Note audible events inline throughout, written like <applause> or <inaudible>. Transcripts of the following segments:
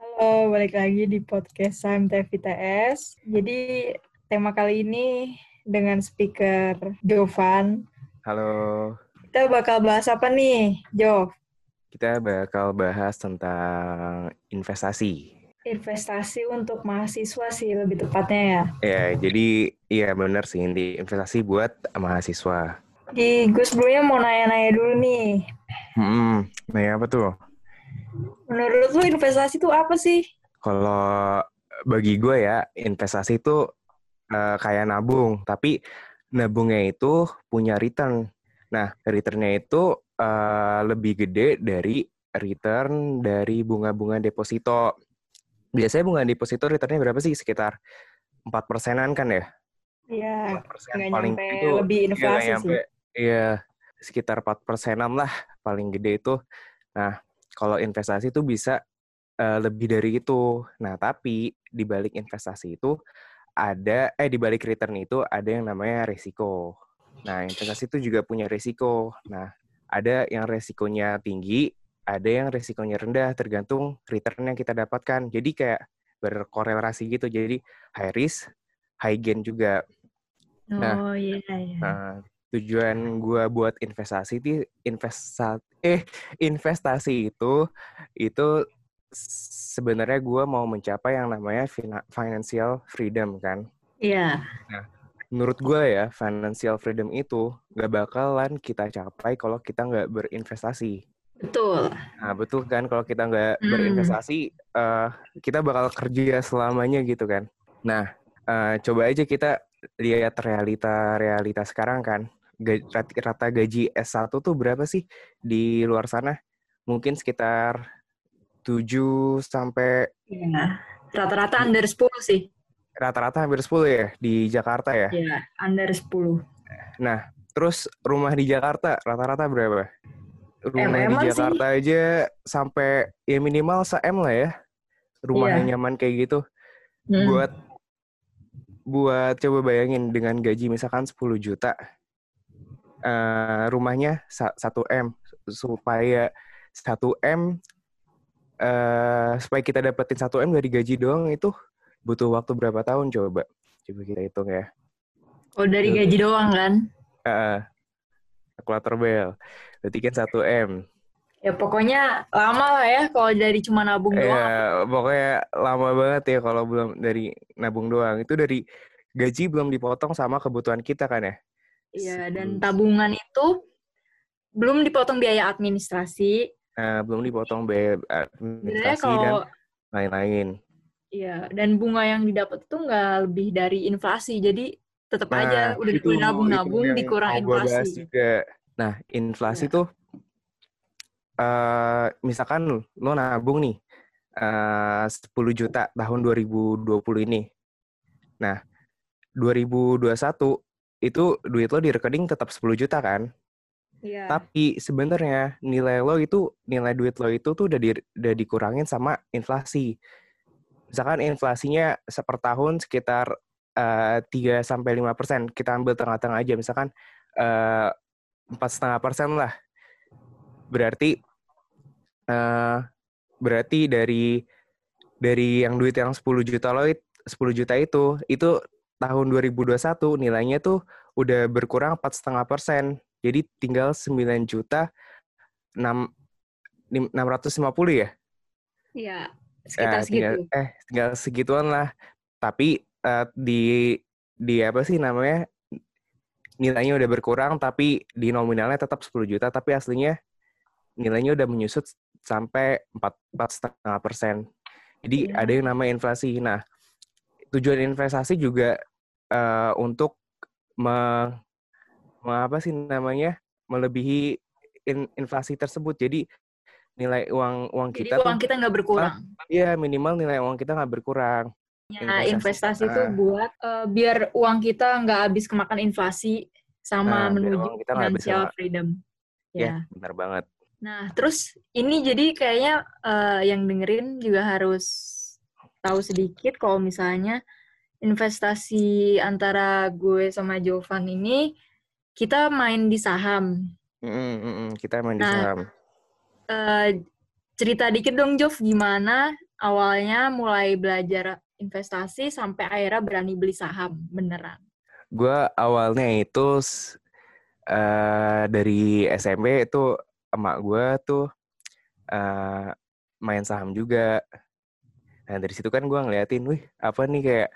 Halo, balik lagi di podcast Saham TVTS. Jadi tema kali ini dengan speaker Jovan. Halo, Kita bakal bahas apa nih, Jov? kita bakal bahas tentang investasi. Investasi untuk mahasiswa sih lebih tepatnya ya. Ya, jadi iya benar sih ini investasi buat mahasiswa. Di gue sebelumnya mau nanya-nanya dulu nih. Hmm, nah ya apa tuh? Menurut lu investasi itu apa sih? Kalau bagi gue ya, investasi itu eh, kayak nabung, tapi nabungnya itu punya return. Nah, returnnya itu eh, lebih gede dari return dari bunga-bunga deposito. Biasanya bunga deposito returnnya berapa sih? Sekitar 4 persenan kan ya? Ya, 4% nggak paling nyampe itu lebih iya, inflasi nyampe. sih. Iya, sekitar 4 persenan lah paling gede itu. Nah, kalau investasi itu bisa eh, lebih dari itu. Nah, tapi di balik investasi itu ada eh di balik return itu ada yang namanya resiko. Nah, investasi itu juga punya resiko. Nah, ada yang resikonya tinggi, ada yang resikonya rendah tergantung return yang kita dapatkan. Jadi kayak berkorelasi gitu. Jadi high risk, high gain juga. Nah, Oh iya iya. Nah, tujuan gua buat investasi di investa eh investasi itu itu sebenarnya gua mau mencapai yang namanya fina- financial freedom kan. Iya. Menurut gua ya financial freedom itu gak bakalan kita capai kalau kita nggak berinvestasi. Betul. Nah betul kan kalau kita nggak Hmm. berinvestasi eh, kita bakal kerja selamanya gitu kan. Nah eh, coba aja kita lihat realita realita sekarang kan. Ga- rat- Rata gaji S1 tuh berapa sih di luar sana? Mungkin sekitar 7 sampai Iya. Rata-rata under 10 sih. rata-rata hampir 10 ya di Jakarta ya. Iya, under 10. Nah, terus rumah di Jakarta rata-rata berapa? Rumah di MM-an sih. Jakarta aja sampai ya minimal se-M lah ya. Rumahnya Iya. nyaman kayak gitu. Hmm. buat buat coba bayangin dengan gaji misalkan 10 juta eh, rumahnya sa- 1 M supaya 1 M eh supaya kita dapetin 1 M dari gaji doang itu butuh waktu berapa tahun coba? Coba kita hitung ya. Oh, dari gaji doang kan? Eh, kalkulator bel. Berarti kan 1 M. Ya pokoknya lama lah ya kalau dari cuma nabung doang. ya pokoknya lama banget ya kalau belum dari nabung doang. Itu dari gaji belum dipotong sama kebutuhan kita kan ya Iya, dan tabungan itu belum dipotong biaya administrasi. Nah, belum dipotong biaya administrasi dan kalau lain-lain. iya dan bunga yang didapat itu nggak lebih dari inflasi. Jadi tetap aja Nah, udah itu- udah nabung-nabung itu yang dikurang inflasi. juga. Nah, inflasi Iya. tuh eh misalkan lo nabung nih eh 10 juta tahun 2020 ini. Nah, 2021 itu duit lo di rekening tetap 10 juta kan? Iya. Tapi sebenarnya nilai lo itu nilai duit lo itu tuh udah di, udah dikurangin sama inflasi. Misalkan inflasinya seper tahun sekitar eh, 3 sampai 5 persen. Kita ambil tengah-tengah aja misalkan eh, empat setengah persen lah. Berarti eh, berarti dari dari yang duit yang 10 juta lo it- 10 juta itu itu tahun 2021 nilainya tuh udah berkurang empat setengah persen. Jadi tinggal 9 juta 6 650 ya? Iya, Eh, sekitar tinggal, segitu. eh tinggal segituan lah. Tapi eh, di di apa sih namanya? Nilainya udah berkurang tapi di nominalnya tetap 10 juta tapi aslinya nilainya udah menyusut sampai 4 setengah persen. Jadi Iya. ada yang namanya inflasi. Nah, tujuan investasi juga eh, untuk me, me- apa sih namanya? melebihi in- inflasi tersebut. Jadi nilai uang uang Jadi kita uang tuh kita nggak berkurang. Iya minimal nilai uang kita nggak berkurang. Ya, investasi. itu Ah. buat eh, biar uang kita nggak habis kemakan inflasi sama biar menuju kita habis financial kema- freedom. Ya, Ya. benar banget. Nah, terus ini jadi kayaknya eh, yang dengerin juga harus tahu sedikit kalau misalnya investasi antara gue sama Jovan ini kita main di saham. Mm, mm. Kita main di Nah, saham. Eh, cerita dikit dong, Jov, gimana awalnya mulai belajar investasi sampai akhirnya berani beli saham beneran? Gue awalnya itu uh, dari SMP itu emak gue tuh uh, main saham juga. Nah dari situ kan gue ngeliatin, wih apa nih kayak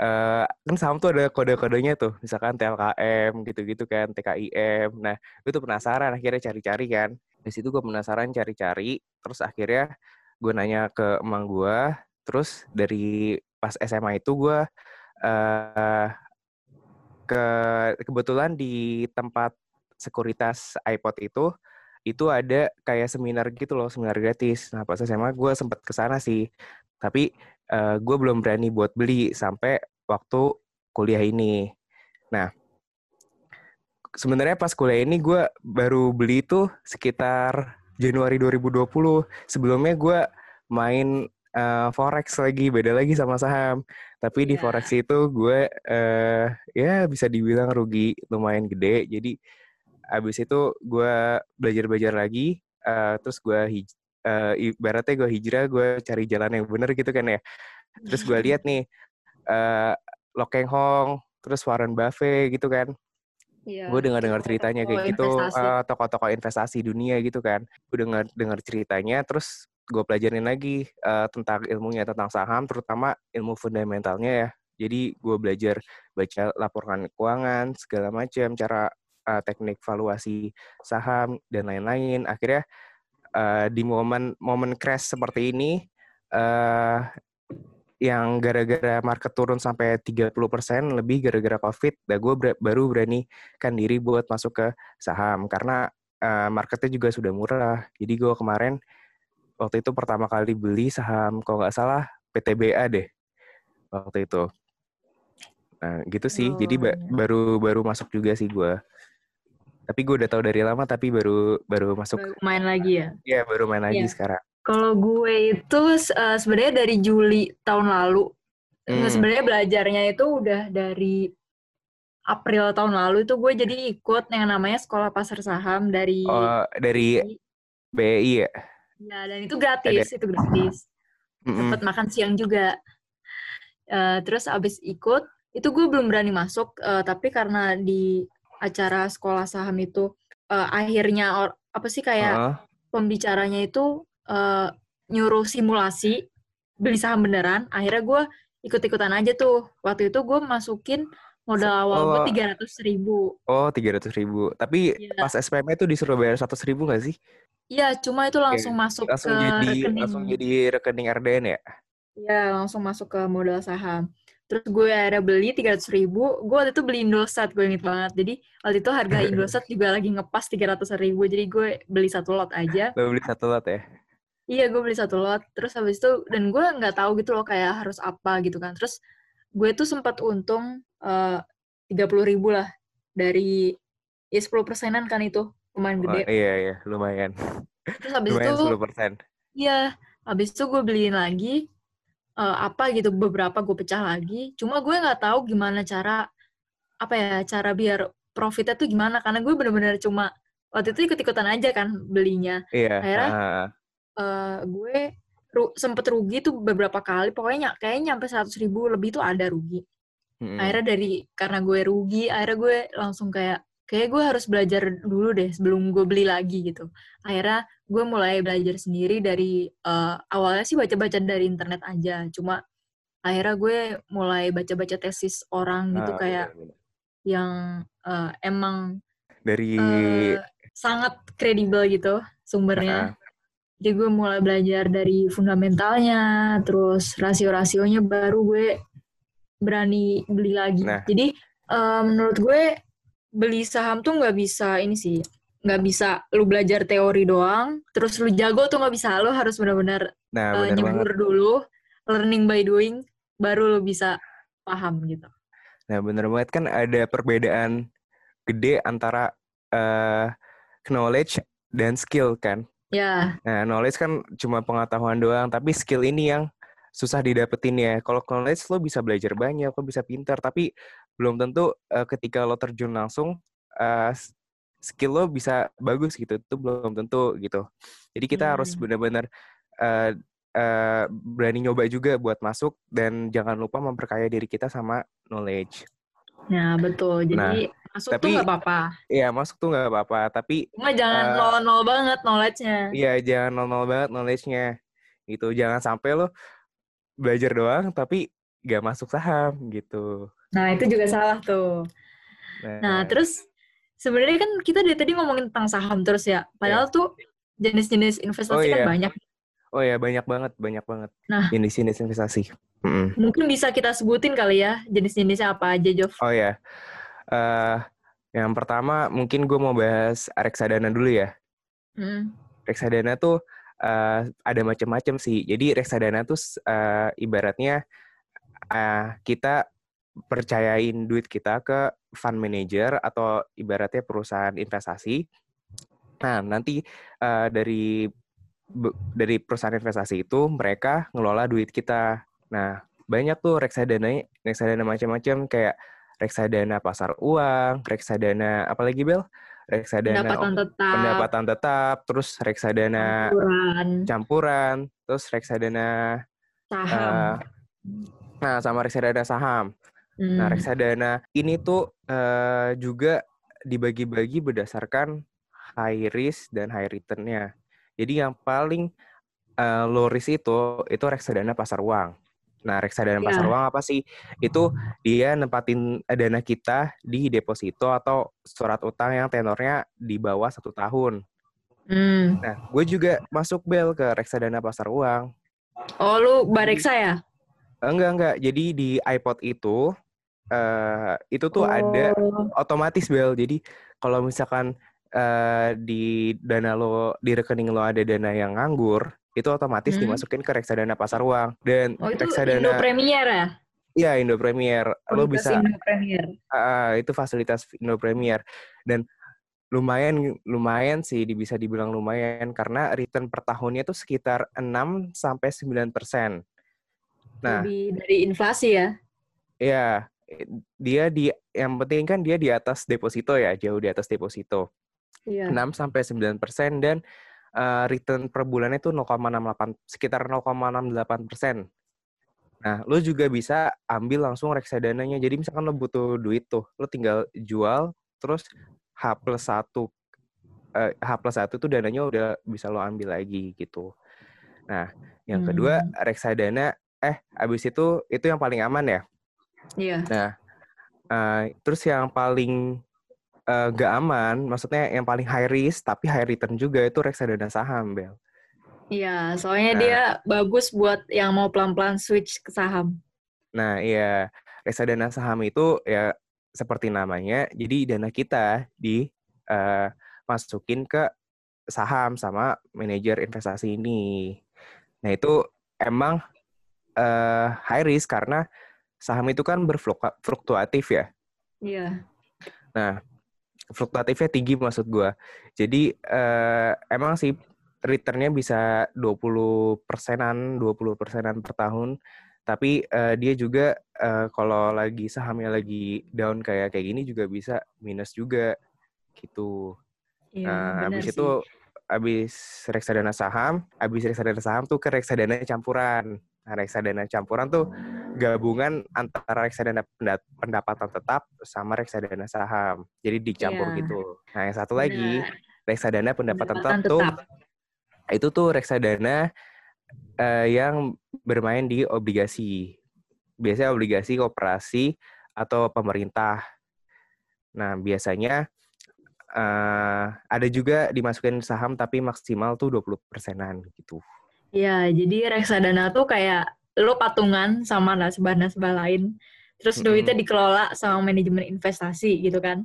uh, kan saham tuh ada kode-kodenya tuh, misalkan TLKM gitu-gitu kan, TKIM. Nah gue tuh penasaran akhirnya cari-cari kan. Di situ gue penasaran cari-cari, terus akhirnya gue nanya ke emang gue, terus dari pas SMA itu gue uh, ke kebetulan di tempat sekuritas iPod itu itu ada kayak seminar gitu loh, seminar gratis. Nah, pas SMA gue sempet ke sana sih. Tapi uh, gue belum berani buat beli sampai waktu kuliah ini. Nah, sebenarnya pas kuliah ini gue baru beli itu sekitar Januari 2020. Sebelumnya gue main uh, forex lagi, beda lagi sama saham. Tapi yeah. di iya. forex itu gue uh, ya bisa dibilang rugi lumayan gede. Jadi abis itu gue belajar-belajar lagi uh, terus gue hij uh, ibaratnya gue hijrah gue cari jalan yang bener gitu kan ya terus gue lihat nih uh, Lokeng Hong terus Warren Buffett gitu kan Iya. Gue dengar-dengar ceritanya kayak gitu uh, tokoh-tokoh investasi dunia gitu kan. Gue dengar dengar ceritanya terus gue pelajarin lagi uh, tentang ilmunya tentang saham terutama ilmu fundamentalnya ya. Jadi gue belajar baca laporan keuangan segala macam cara uh, teknik valuasi saham dan lain-lain. Akhirnya uh, di momen momen crash seperti ini uh, yang gara-gara market turun sampai 30% lebih gara-gara Covid, dan gue ber baru berani kan diri buat masuk ke saham karena uh, marketnya juga sudah murah. Jadi gue kemarin waktu itu pertama kali beli saham kalau nggak salah PTBA deh waktu itu. Nah, gitu sih. Oh, Jadi ba iya. baru baru masuk juga sih gue. Tapi gue udah tahu dari lama tapi baru baru masuk. Baru main lagi ya? Iya baru main lagi ya. sekarang. Kalau gue itu uh, sebenarnya dari Juli tahun lalu. Hmm. Sebenarnya belajarnya itu udah dari April tahun lalu itu gue jadi ikut yang namanya sekolah pasar saham dari oh, dari BI ya. Ya dan itu gratis, Ada. itu gratis. Mm -mm. Dapat makan siang juga. Uh, terus abis ikut itu gue belum berani masuk uh, tapi karena di acara sekolah saham itu uh, akhirnya or, apa sih kayak uh. pembicaranya itu uh, nyuruh simulasi beli saham beneran akhirnya gue ikut-ikutan aja tuh waktu itu gue masukin modal awal oh, gue tiga ratus ribu oh tiga ratus ribu tapi ya. pas SPM itu disuruh bayar seratus ribu gak sih Iya, cuma itu langsung Oke. masuk langsung ke jadi, rekening. Langsung jadi rekening RDN ya? Iya, langsung masuk ke modal saham. Terus gue akhirnya beli tiga ratus ribu. Gue waktu itu beli Indosat, gue inget banget. Jadi waktu itu harga <laughs> Indosat juga lagi ngepas tiga ratus ribu. Jadi gue beli satu lot aja. Lo beli satu lot ya? Iya, gue beli satu lot. Terus habis itu, dan gue nggak tahu gitu loh kayak harus apa gitu kan. Terus gue tuh sempat untung eh, tiga puluh ribu lah dari ya sepuluh persenan kan itu lumayan gede. Oh, iya iya lumayan. Terus habis lumayan itu. Iya, habis itu gue beliin lagi uh, apa gitu beberapa gue pecah lagi cuma gue nggak tahu gimana cara apa ya cara biar profitnya tuh gimana karena gue bener-bener cuma waktu itu ikut-ikutan aja kan belinya iya. akhirnya uh. Uh, gue ru sempet rugi tuh beberapa kali pokoknya kayaknya nyampe seratus ribu lebih tuh ada rugi hmm. akhirnya dari karena gue rugi akhirnya gue langsung kayak kayak gue harus belajar dulu deh sebelum gue beli lagi gitu. Akhirnya gue mulai belajar sendiri dari uh, awalnya sih baca-baca dari internet aja. Cuma akhirnya gue mulai baca-baca tesis orang gitu ah, kayak iya, iya. yang uh, emang dari uh, sangat kredibel gitu sumbernya. Nah. Jadi gue mulai belajar dari fundamentalnya, terus rasio-rasionya baru gue berani beli lagi. Nah. Jadi uh, menurut gue beli saham tuh nggak bisa ini sih nggak bisa lu belajar teori doang terus lu jago tuh nggak bisa. Lu harus benar-benar nah, uh, nyebur banget. dulu learning by doing baru lu bisa paham gitu. Nah bener banget. Kan ada perbedaan gede antara uh, knowledge dan skill kan? Ya. Nah knowledge kan cuma pengetahuan doang tapi skill ini yang susah didapetin ya. Kalau knowledge lo bisa belajar banyak, lo bisa pintar, tapi belum tentu uh, ketika lo terjun langsung uh, skill lo bisa bagus gitu. Itu belum tentu gitu. Jadi kita hmm. harus benar-benar uh, uh, berani nyoba juga buat masuk dan jangan lupa memperkaya diri kita sama knowledge. Ya betul. Jadi nah, masuk tapi, tuh nggak apa-apa. Iya masuk tuh nggak apa-apa. Tapi cuma jangan uh, nol-nol banget knowledge-nya. Iya jangan nol-nol banget knowledge-nya. Itu jangan sampai lo belajar doang tapi nggak masuk saham gitu. Nah itu juga salah tuh. Nah, nah terus sebenarnya kan kita dari tadi ngomongin tentang saham terus ya. Padahal yeah. tuh jenis-jenis investasi oh, kan iya. banyak. Oh ya banyak banget, banyak banget. Nah jenis-jenis investasi. Mm-hmm. Mungkin bisa kita sebutin kali ya jenis-jenisnya apa aja, Jov? Oh ya, uh, yang pertama mungkin gue mau bahas reksadana dulu ya. Mm. Reksadana tuh uh, ada macam-macam sih. Jadi reksadana tuh uh, ibaratnya uh, kita percayain duit kita ke fund manager atau ibaratnya perusahaan investasi. Nah nanti uh, dari dari perusahaan investasi itu mereka ngelola duit kita Nah, banyak tuh reksadana reksadana macam-macam kayak reksadana pasar uang, reksadana apalagi Bel? Reksadana pendapatan tetap, pendapatan tetap, terus reksadana campuran, campuran terus reksadana saham. Uh, nah, sama reksadana saham. Nah, hmm. Nah, reksadana ini tuh uh, juga dibagi-bagi berdasarkan high risk dan high return-nya. Jadi yang paling uh, low risk itu itu reksadana pasar uang. Nah, reksadana yeah. pasar uang apa sih? Itu dia nempatin dana kita di deposito atau surat utang yang tenornya di bawah satu tahun. Mm. Nah, gue juga masuk bel ke reksadana pasar uang. Oh, lu bareksa ya? Enggak, enggak. Jadi di iPod itu, uh, itu tuh oh. ada otomatis bel. Jadi kalau misalkan uh, di dana lo, di rekening lo ada dana yang nganggur, itu otomatis hmm. dimasukin ke reksadana pasar uang dan oh, itu reksadana Indo Premier ya Iya Indo Premier lo bisa Indo Premier uh, itu fasilitas Indo Premier dan lumayan lumayan sih bisa dibilang lumayan karena return per tahunnya itu sekitar 6 sampai 9 persen. Nah, Lebih dari inflasi ya? Iya, dia di yang penting kan dia di atas deposito ya, jauh di atas deposito. Iya. 6 sampai 9 persen dan uh, return per bulannya itu 0,68 sekitar 0,68 persen. Nah, lo juga bisa ambil langsung reksadananya. Jadi misalkan lo butuh duit tuh, lo tinggal jual, terus H plus satu uh, H plus satu tuh dananya udah bisa lo ambil lagi gitu. Nah, yang hmm. kedua reksadana, eh abis itu itu yang paling aman ya. Iya. Nah, uh, terus yang paling uh, gak aman, maksudnya yang paling high risk tapi high return juga itu reksadana saham, Bel. Iya, soalnya nah, dia bagus buat yang mau pelan-pelan switch ke saham. Nah, iya, reksadana saham itu ya seperti namanya, jadi dana kita di uh, masukin ke saham sama manajer investasi ini. Nah, itu emang uh, high risk karena saham itu kan berfluktuatif ya. Iya. Nah, fluktuatifnya tinggi maksud gue. Jadi uh, emang sih returnnya bisa 20 persenan, 20 persenan per tahun. Tapi uh, dia juga uh, kalau lagi sahamnya lagi down kayak kayak gini juga bisa minus juga gitu. Iya, nah, habis itu habis reksadana saham, habis reksadana saham tuh ke reksadana campuran. Reksadana campuran tuh gabungan antara reksadana pendapatan tetap sama reksadana saham. Jadi dicampur yeah. gitu. Nah, yang satu Benar. lagi reksadana pendapatan, pendapatan tetap, tetap tuh itu tuh reksadana uh, yang bermain di obligasi. Biasanya obligasi koperasi atau pemerintah. Nah, biasanya uh, ada juga dimasukin saham tapi maksimal tuh 20 persenan gitu. Iya, jadi reksadana tuh kayak lo patungan sama nasabah-nasabah lain, terus mm-hmm. duitnya dikelola sama manajemen investasi gitu kan.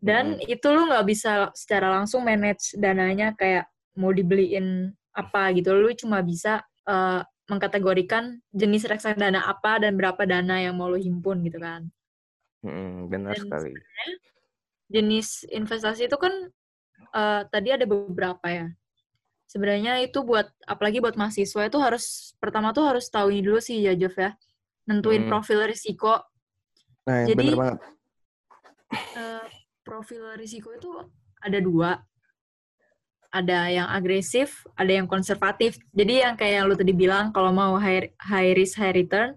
Dan mm-hmm. itu lo nggak bisa secara langsung manage dananya kayak mau dibeliin apa gitu. Lo cuma bisa uh, mengkategorikan jenis reksadana apa dan berapa dana yang mau lo himpun gitu kan. Mm, benar dan sekali. Jenis investasi itu kan uh, tadi ada beberapa ya sebenarnya itu buat apalagi buat mahasiswa itu harus pertama tuh harus tahu ini dulu sih ya ya nentuin hmm. profil risiko nah, ya, jadi banget. Uh, profil risiko itu ada dua ada yang agresif, ada yang konservatif. Jadi yang kayak yang lu tadi bilang, kalau mau high, high risk, high return,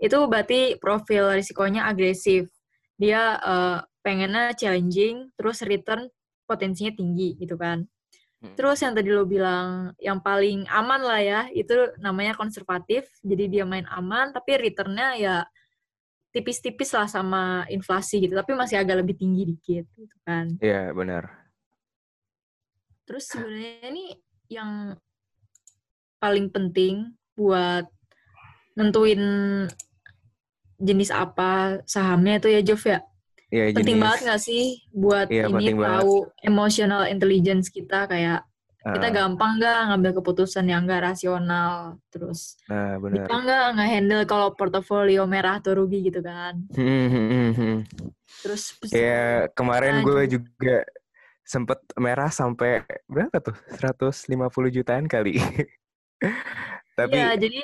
itu berarti profil risikonya agresif. Dia uh, pengennya challenging, terus return potensinya tinggi gitu kan. Terus yang tadi lo bilang, yang paling aman lah ya, itu namanya konservatif. Jadi dia main aman, tapi returnnya ya tipis-tipis lah sama inflasi gitu, tapi masih agak lebih tinggi dikit gitu kan. Iya, benar. Terus sebenarnya ini yang paling penting buat nentuin jenis apa sahamnya itu ya Jov ya. Ya, penting jenis, banget gak sih buat ya, ini tahu banget. emotional intelligence kita? Kayak kita ah. gampang nggak ngambil keputusan yang nggak rasional? Terus nah, benar. kita nggak nggak handle kalau portofolio merah atau rugi gitu kan? Terus ya kemarin gue juga sempet merah sampai berapa tuh? 150 jutaan kali. <laughs> Tapi ya, jadi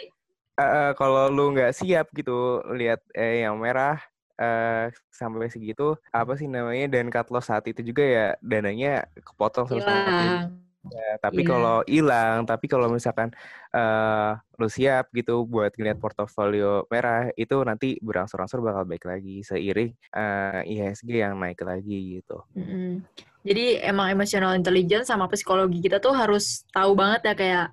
uh, kalau lu nggak siap gitu lihat eh, yang merah uh, sampai segitu apa sih namanya dan cut loss saat itu juga ya dananya kepotong sama Ya, tapi yeah. kalau hilang, tapi kalau misalkan uh, lu siap gitu buat ngeliat portofolio merah, itu nanti berangsur-angsur bakal baik lagi seiring uh, IHSG yang naik lagi gitu. Mm-hmm. Jadi emang emotional intelligence sama psikologi kita tuh harus tahu banget ya kayak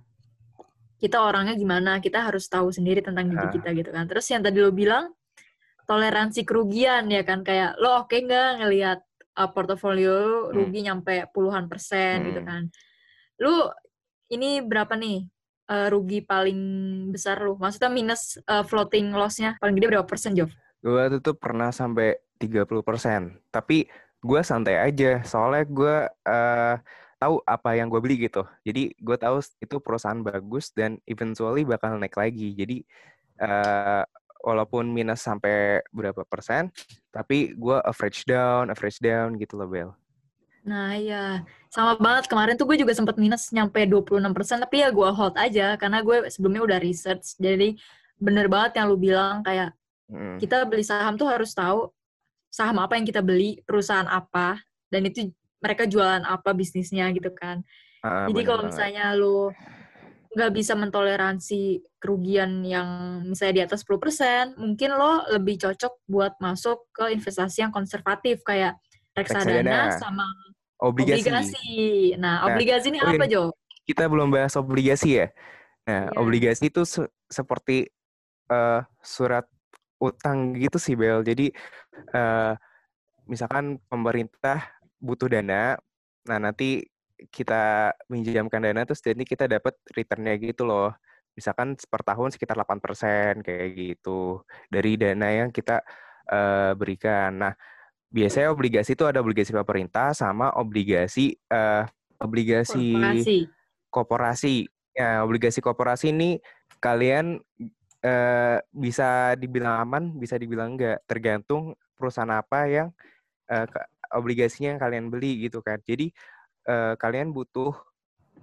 kita orangnya gimana, kita harus tahu sendiri tentang diri kita gitu kan. Terus yang tadi lo bilang toleransi kerugian ya kan kayak lo oke okay nggak ngelihat uh, portofolio rugi hmm. nyampe puluhan persen gitu hmm. gitu kan Lu ini berapa nih uh, rugi paling besar lu? Maksudnya minus uh, floating loss-nya paling gede berapa persen, Jov? Gue tuh pernah sampai 30 persen. Tapi gue santai aja. Soalnya gue uh, tahu apa yang gue beli gitu. Jadi gue tahu itu perusahaan bagus dan eventually bakal naik lagi. Jadi uh, walaupun minus sampai berapa persen, tapi gue average down, average down gitu loh, Bel. Nah iya, sama banget. Kemarin tuh gue juga sempat minus nyampe 26%, tapi ya gue hold aja, karena gue sebelumnya udah research. Jadi bener banget yang lu bilang, kayak hmm. kita beli saham tuh harus tahu saham apa yang kita beli, perusahaan apa, dan itu mereka jualan apa bisnisnya gitu kan. Uh, Jadi kalau misalnya lu nggak bisa mentoleransi kerugian yang misalnya di atas 10%, mungkin lo lebih cocok buat masuk ke investasi yang konservatif kayak reksadana, reksadana. sama obligasi. Obligasi. Nah, nah obligasi ini apa, Jo? Kita belum bahas obligasi ya. Nah, yeah. obligasi itu se seperti uh, surat utang gitu sih, Bel. Jadi, uh, misalkan pemerintah butuh dana, nah nanti kita minjamkan dana, terus jadi kita dapat returnnya gitu loh. Misalkan per tahun sekitar 8% kayak gitu dari dana yang kita uh, berikan. Nah, biasanya obligasi itu ada obligasi pemerintah sama obligasi uh, obligasi korporasi. Ya, obligasi korporasi ini kalian uh, bisa dibilang aman, bisa dibilang enggak, tergantung perusahaan apa yang uh, obligasinya yang kalian beli gitu kan. Jadi uh, kalian butuh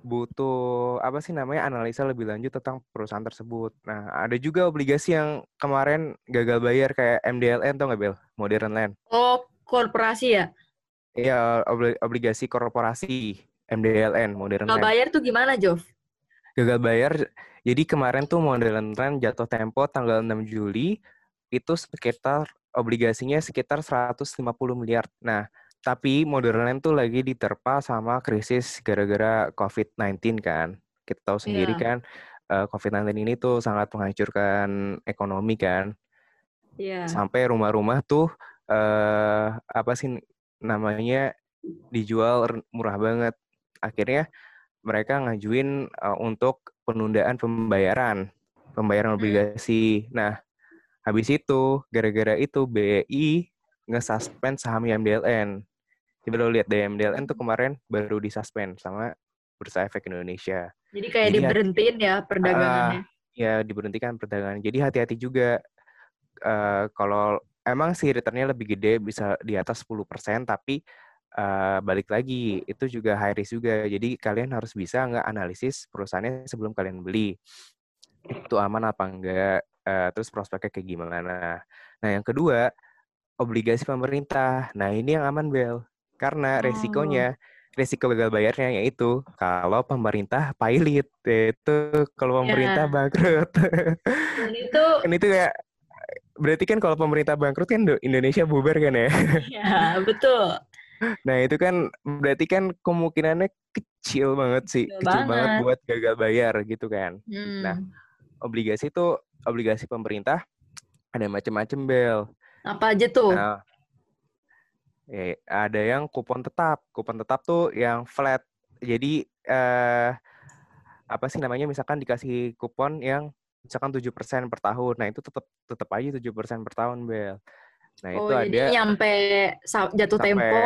butuh apa sih namanya analisa lebih lanjut tentang perusahaan tersebut. Nah, ada juga obligasi yang kemarin gagal bayar kayak MDLN atau nggak Bel? Modern Land. Oh, korporasi ya? Iya, obligasi korporasi MDLN modern. Gagal bayar tuh gimana, Jov? Gagal bayar. Jadi kemarin tuh modern trend jatuh tempo tanggal 6 Juli itu sekitar obligasinya sekitar 150 miliar. Nah, tapi modern land tuh lagi diterpa sama krisis gara-gara COVID-19 kan. Kita tahu sendiri yeah. kan uh, COVID-19 ini tuh sangat menghancurkan ekonomi kan. Yeah. Sampai rumah-rumah tuh uh, apa sih namanya dijual murah banget. Akhirnya mereka ngajuin uh, untuk penundaan pembayaran, pembayaran hmm. obligasi. Nah, habis itu gara-gara itu BI nge-suspend saham YMDLN. Coba lo lihat deh YMDLN tuh kemarin baru disuspend sama Bursa Efek Indonesia. Jadi kayak Jadi, diberhentiin ya perdagangannya. Uh, ya diberhentikan perdagangan. Jadi hati-hati juga. Uh, kalau emang sih returnnya lebih gede bisa di atas 10% tapi uh, balik lagi itu juga high risk juga. Jadi kalian harus bisa nggak analisis perusahaannya sebelum kalian beli. Itu aman apa enggak? Uh, terus prospeknya kayak gimana? Nah yang kedua obligasi pemerintah. Nah ini yang aman Bel karena resikonya risiko gagal bayarnya yaitu kalau pemerintah pilot yaitu kalau pemerintah Ya. bangkrut. Dan itu kan itu kayak berarti kan kalau pemerintah bangkrut kan Do- Indonesia bubar kan ya. ya betul. Nah, itu kan berarti kan kemungkinannya kecil banget sih, Kecil kecil banget banget. buat gagal bayar gitu kan. Hmm. Nah, obligasi itu obligasi pemerintah ada macam-macam bel. Apa aja tuh? Nah, eh, ada yang kupon tetap. Kupon tetap tuh yang flat. Jadi eh apa sih namanya? Misalkan dikasih kupon yang misalkan 7% per tahun. Nah, itu tetap tetap aja 7% per tahun, Bel. Nah, oh, itu ada jadi nyampe sa- jatuh sampai tempo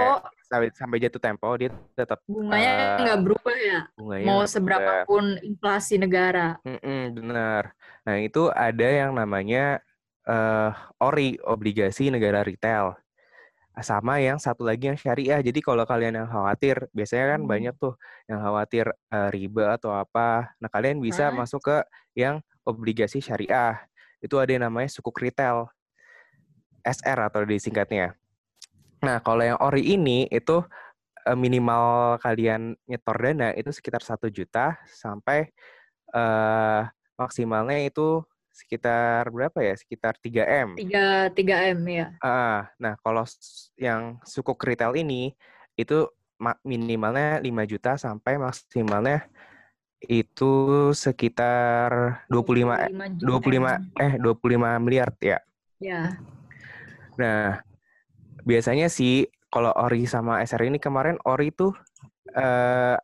sampai, sampai jatuh tempo dia tetap bunganya eh, nggak berubah ya. bunganya Mau berubah. seberapapun inflasi negara. Mm-mm, benar. Nah, itu ada yang namanya eh ORI, obligasi negara retail. Sama yang satu lagi yang syariah. Jadi kalau kalian yang khawatir, biasanya kan Hmm. banyak tuh yang khawatir eh, riba atau apa. Nah, kalian bisa Hah? masuk ke yang obligasi syariah. Itu ada yang namanya sukuk retail. SR atau disingkatnya. Nah, kalau yang ORI ini itu minimal kalian nyetor dana itu sekitar satu juta sampai eh maksimalnya itu sekitar berapa ya? Sekitar 3M. 3 3 M ya. Ah, nah, kalau yang sukuk retail ini itu ma- minimalnya 5 juta sampai maksimalnya itu sekitar 25 eh, 25 eh 25 miliar ya. Ya. Nah, biasanya sih kalau Ori sama SR ini kemarin Ori tuh eh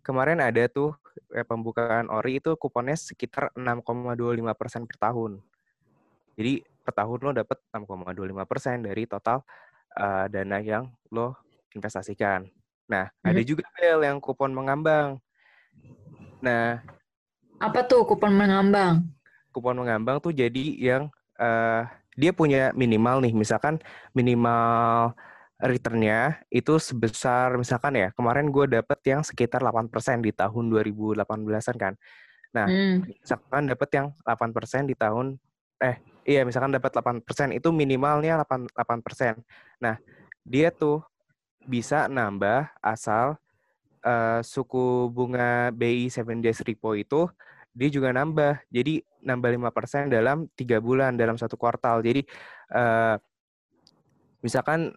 kemarin ada tuh pembukaan Ori itu kuponnya sekitar 6,25% per tahun. Jadi per tahun lo dapet 6,25% dari total eh, dana yang lo investasikan. Nah, ada Mhm. juga Bel yang kupon mengambang. Nah, Apa tuh kupon mengambang? kupon mengambang tuh jadi yang eh, dia punya minimal nih, misalkan minimal returnnya itu sebesar misalkan ya kemarin gue dapet yang sekitar 8% di tahun 2018an kan. Nah, Hmm. misalkan dapet yang 8% di tahun eh iya misalkan dapat 8% itu minimalnya 8 8%. Nah, dia tuh bisa nambah asal eh, suku bunga BI 7 days repo itu dia juga nambah. Jadi nambah 5% dalam tiga bulan dalam satu kuartal. Jadi eh, misalkan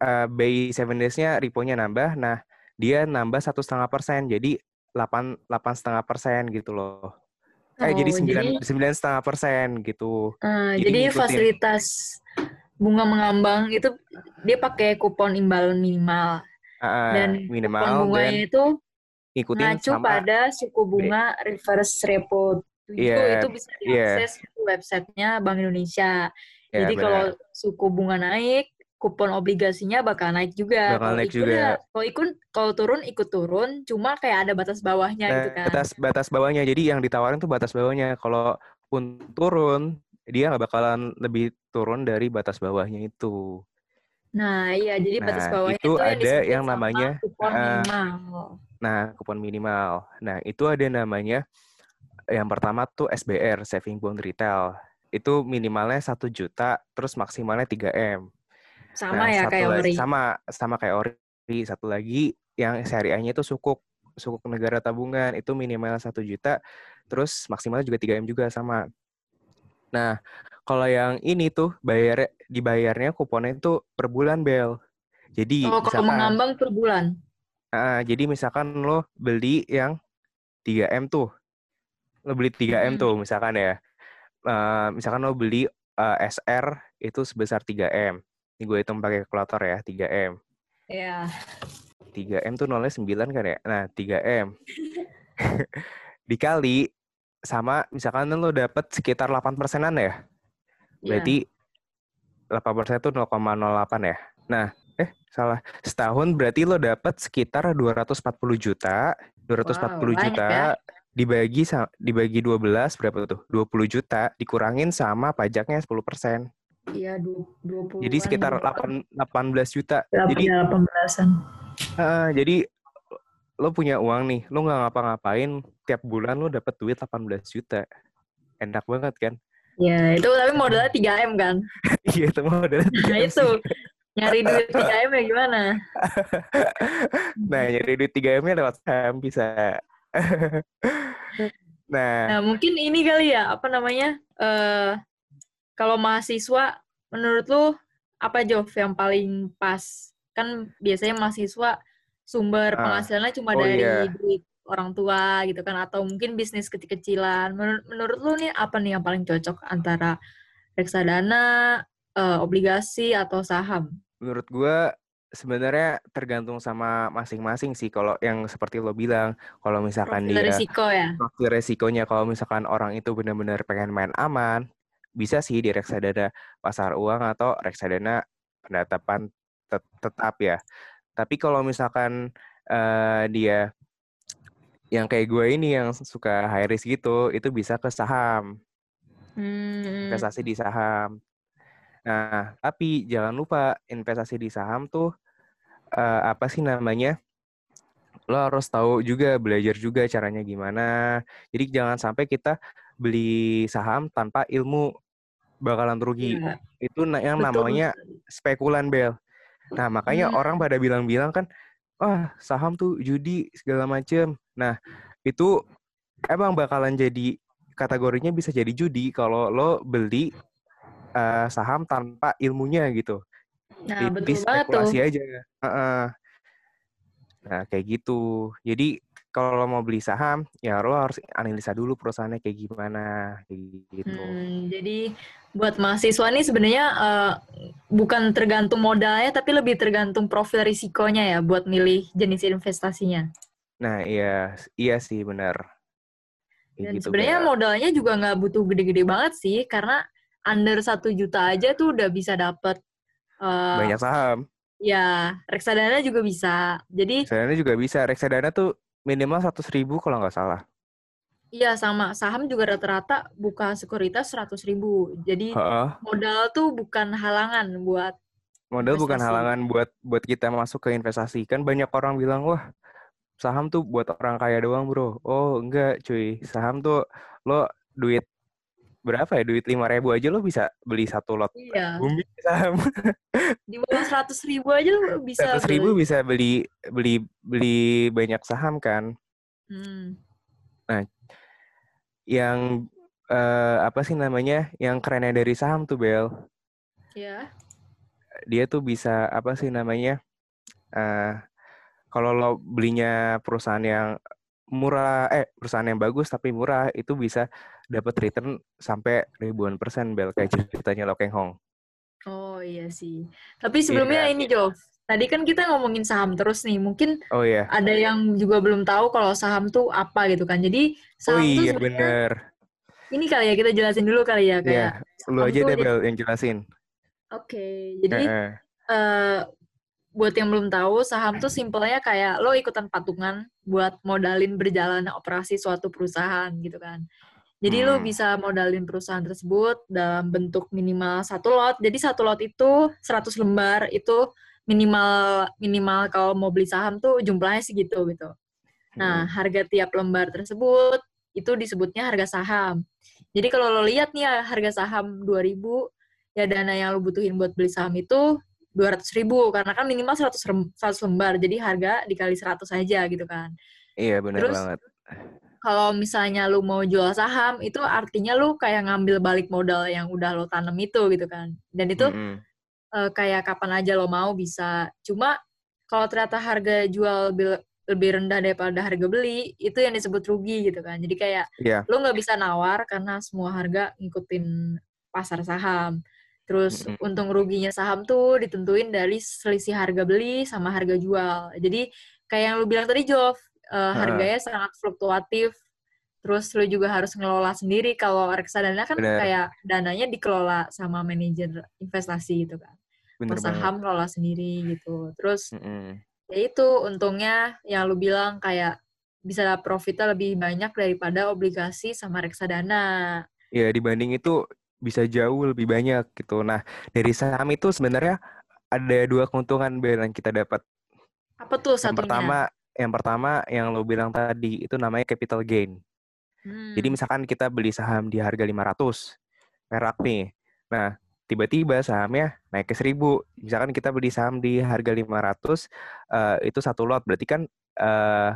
s- eh, BI 7 days-nya repo-nya nambah, nah dia nambah satu setengah persen. Jadi 8 delapan setengah persen gitu loh. Eh jadi Oh, sembilan jadi- sembilan setengah persen gitu. Eh, Jadi jadi fasilitas bunga mengambang itu dia pakai kupon imbalan minimal Ah, dan kupon minimal dan bunganya itu ngikutin ngacu sama pada suku bunga reverse repo. Itu Iya, itu bisa iya. diakses di websitenya Bank Indonesia. ya, Jadi benar. kalau suku bunga naik, kupon obligasinya bakal naik juga. Bakal Kalau naik juga. ya- kalau ikut kalau turun ikut turun, cuma kayak ada batas bawahnya Nah, gitu kan. batas batas bawahnya. Jadi yang ditawarin tuh batas bawahnya. Kalau pun turun, dia nggak bakalan lebih turun dari batas bawahnya itu. Nah, iya jadi batas Nah, bawahnya itu itu, yang ada yang sama namanya, kupon eh, minimal. Nah, kupon minimal. Nah, itu ada namanya yang pertama tuh SBR, Saving Bond Retail. Itu minimalnya satu juta, terus maksimalnya 3M. Sama Nah, ya kayak lagi- ori. Sama, sama kayak ori. Satu lagi yang syariahnya itu sukuk, sukuk negara tabungan. Itu minimal satu juta, terus maksimalnya juga 3M juga sama. Nah, kalau yang ini tuh bayar dibayarnya kuponnya itu per bulan bel. Jadi Oh, kalau misalkan mengambang per bulan. Ah, jadi misalkan lo beli yang 3M tuh. Lo beli 3M Mm-mm. tuh misalkan ya. Eh, misalkan lo beli eh, SR itu sebesar 3M. Ini gue hitung pakai kalkulator ya, 3M. Ya. 3M tuh nolnya 9 kan ya? Nah, 3M. <laughs> Dikali sama misalkan lo dapet sekitar 8 persenan ya. Iya. Berarti 8 persen itu 0,08 ya. Nah, eh salah. Setahun berarti lo dapet sekitar 240 juta. 240 Wow, banyak juta ya. dibagi dibagi 12 berapa tuh? 20 juta dikurangin sama pajaknya 10 persen. Iya, du- 20 Jadi sekitar 8, 18 juta. Jadi Jadi 18-an. ah, jadi lo punya uang nih, lo nggak ngapa-ngapain, tiap bulan lo dapet duit 18 juta. Enak banget kan? Ya, itu tapi modalnya 3M kan. <laughs> Iya, itu modalnya Nah, 3M itu. sih. Nyari duit 3M ya gimana? <laughs> nah, nyari duit 3M-nya lewat saham bisa. <laughs> nah, Nah, mungkin ini kali ya, apa namanya? eh kalau mahasiswa, menurut lu apa Jov yang paling pas? Kan biasanya mahasiswa sumber Ah, penghasilannya cuma oh dari iya. duit orang tua gitu kan, atau mungkin bisnis kecil-kecilan. Menur- Menurut lu nih apa nih yang paling cocok antara reksadana, eh, obligasi, atau saham? menurut gua sebenarnya tergantung sama masing-masing sih. Kalau yang seperti lo bilang, kalau misalkan Profil dia risiko ya? profil resikonya kalau misalkan orang itu benar-benar pengen main aman, bisa sih di reksadana pasar uang atau reksadana pendatapan tet- tetap ya. Tapi kalau misalkan eh, dia yang kayak gue ini yang suka high risk gitu, itu bisa ke saham, Hmm, investasi di saham. Nah, tapi jangan lupa investasi di saham tuh eh, apa sih namanya? Lo harus tahu juga, belajar juga caranya gimana. Jadi jangan sampai kita beli saham tanpa ilmu bakalan rugi. iya, Itu yang betul. namanya spekulan, Bel. Nah, makanya Hmm. orang pada bilang-bilang kan, wah saham tuh judi segala macem. Nah, itu emang bakalan jadi kategorinya bisa jadi judi kalau lo beli eh, saham tanpa ilmunya gitu. Nah, Jadi betul banget tuh. spekulasi aja. Heeh. Nah, kayak gitu. Jadi kalau lo mau beli saham, ya lo harus analisa dulu perusahaannya kayak gimana, kayak gitu. Hmm, jadi buat mahasiswa nih sebenarnya eh, bukan tergantung modalnya, tapi lebih tergantung profil risikonya ya buat milih jenis investasinya. Nah, iya, iya sih benar. Kayak Dan gitu, sebenarnya Bel. modalnya juga nggak butuh gede-gede banget sih, karena under satu juta aja tuh udah bisa dapet eh, banyak saham. ya reksadana juga bisa. Jadi Reksadana juga bisa. Reksadana tuh minimal 100 ribu kalau nggak salah. iya sama saham juga rata-rata buka sekuritas 100 ribu. Jadi Heeh. modal tuh bukan halangan buat Modal bukan investasi. halangan buat buat kita masuk ke investasi. Kan banyak orang bilang, wah saham tuh buat orang kaya doang bro. Oh enggak cuy, saham tuh lo duit berapa ya? Duit 5 ribu aja lo bisa beli satu lot Iya, bumi <laughs> saham. di bawah 100 ribu aja lu bisa 100 ribu beli. bisa beli beli beli banyak saham kan. Hmm. Yang eh, apa sih namanya? Yang kerennya dari saham tuh Bel. Ya. Dia tuh bisa apa sih namanya? eh kalau lo belinya perusahaan yang murah, eh perusahaan yang bagus tapi murah itu bisa dapat return sampai ribuan persen bel kayak ceritanya Lo Keng Hong. Oh iya sih. Tapi sebelumnya Iya, ini Jov, tadi kan kita ngomongin saham terus nih. Mungkin Oh iya, ada yang juga belum tahu kalau saham tuh apa gitu kan. Jadi oh saham tuh iya sebenarnya bener. ini kali ya kita jelasin dulu kali ya Iya, kayak lu saham aja tuh deh bel yang jelasin. Oke, jadi Heeh. eh, buat yang belum tahu, saham tuh simpelnya kayak lo ikutan patungan buat modalin berjalan operasi suatu perusahaan gitu kan. Jadi lo Hmm. bisa modalin perusahaan tersebut dalam bentuk minimal satu lot. Jadi satu lot itu 100 lembar itu minimal minimal kalau mau beli saham tuh jumlahnya segitu gitu. Nah, Hmm. harga tiap lembar tersebut itu disebutnya harga saham. Jadi kalau lo lihat nih ya, harga saham 2000 ya dana yang lo butuhin buat beli saham itu 200 ribu karena kan minimal 100, rem- 100 lembar jadi harga dikali 100 aja gitu kan. Iya Terus, banget. Kalau misalnya lu mau jual saham itu artinya lu kayak ngambil balik modal yang udah lo tanam itu gitu kan. Dan itu Mm-mm. eh, kayak kapan aja lo mau bisa. Cuma kalau ternyata harga jual lebih rendah daripada harga beli, itu yang disebut rugi gitu kan. Jadi kayak Iya. lo nggak bisa nawar karena semua harga ngikutin pasar saham. Terus Mm-mm. untung ruginya saham tuh ditentuin dari selisih harga beli sama harga jual. Jadi kayak yang lu bilang tadi Jov, eh, harganya sangat fluktuatif. Terus lu juga harus ngelola sendiri. Kalau reksadana kan Bener. kayak dananya dikelola sama manajer investasi gitu kan. Bener saham ngelola sendiri gitu. Terus Mm-mm. ya itu untungnya yang lu bilang kayak bisa profitnya lebih banyak daripada obligasi sama reksadana. Ya dibanding itu bisa jauh lebih banyak gitu. Nah dari saham itu sebenarnya ada dua keuntungan yang kita dapat. Apa tuh Yang satunya? pertama, yang pertama yang lo bilang tadi itu namanya capital gain. Hmm. Jadi misalkan kita beli saham di harga 500 perak nih. Nah, tiba-tiba sahamnya naik ke 1000. Misalkan kita beli saham di harga 500, uh, itu satu lot. Berarti kan uh,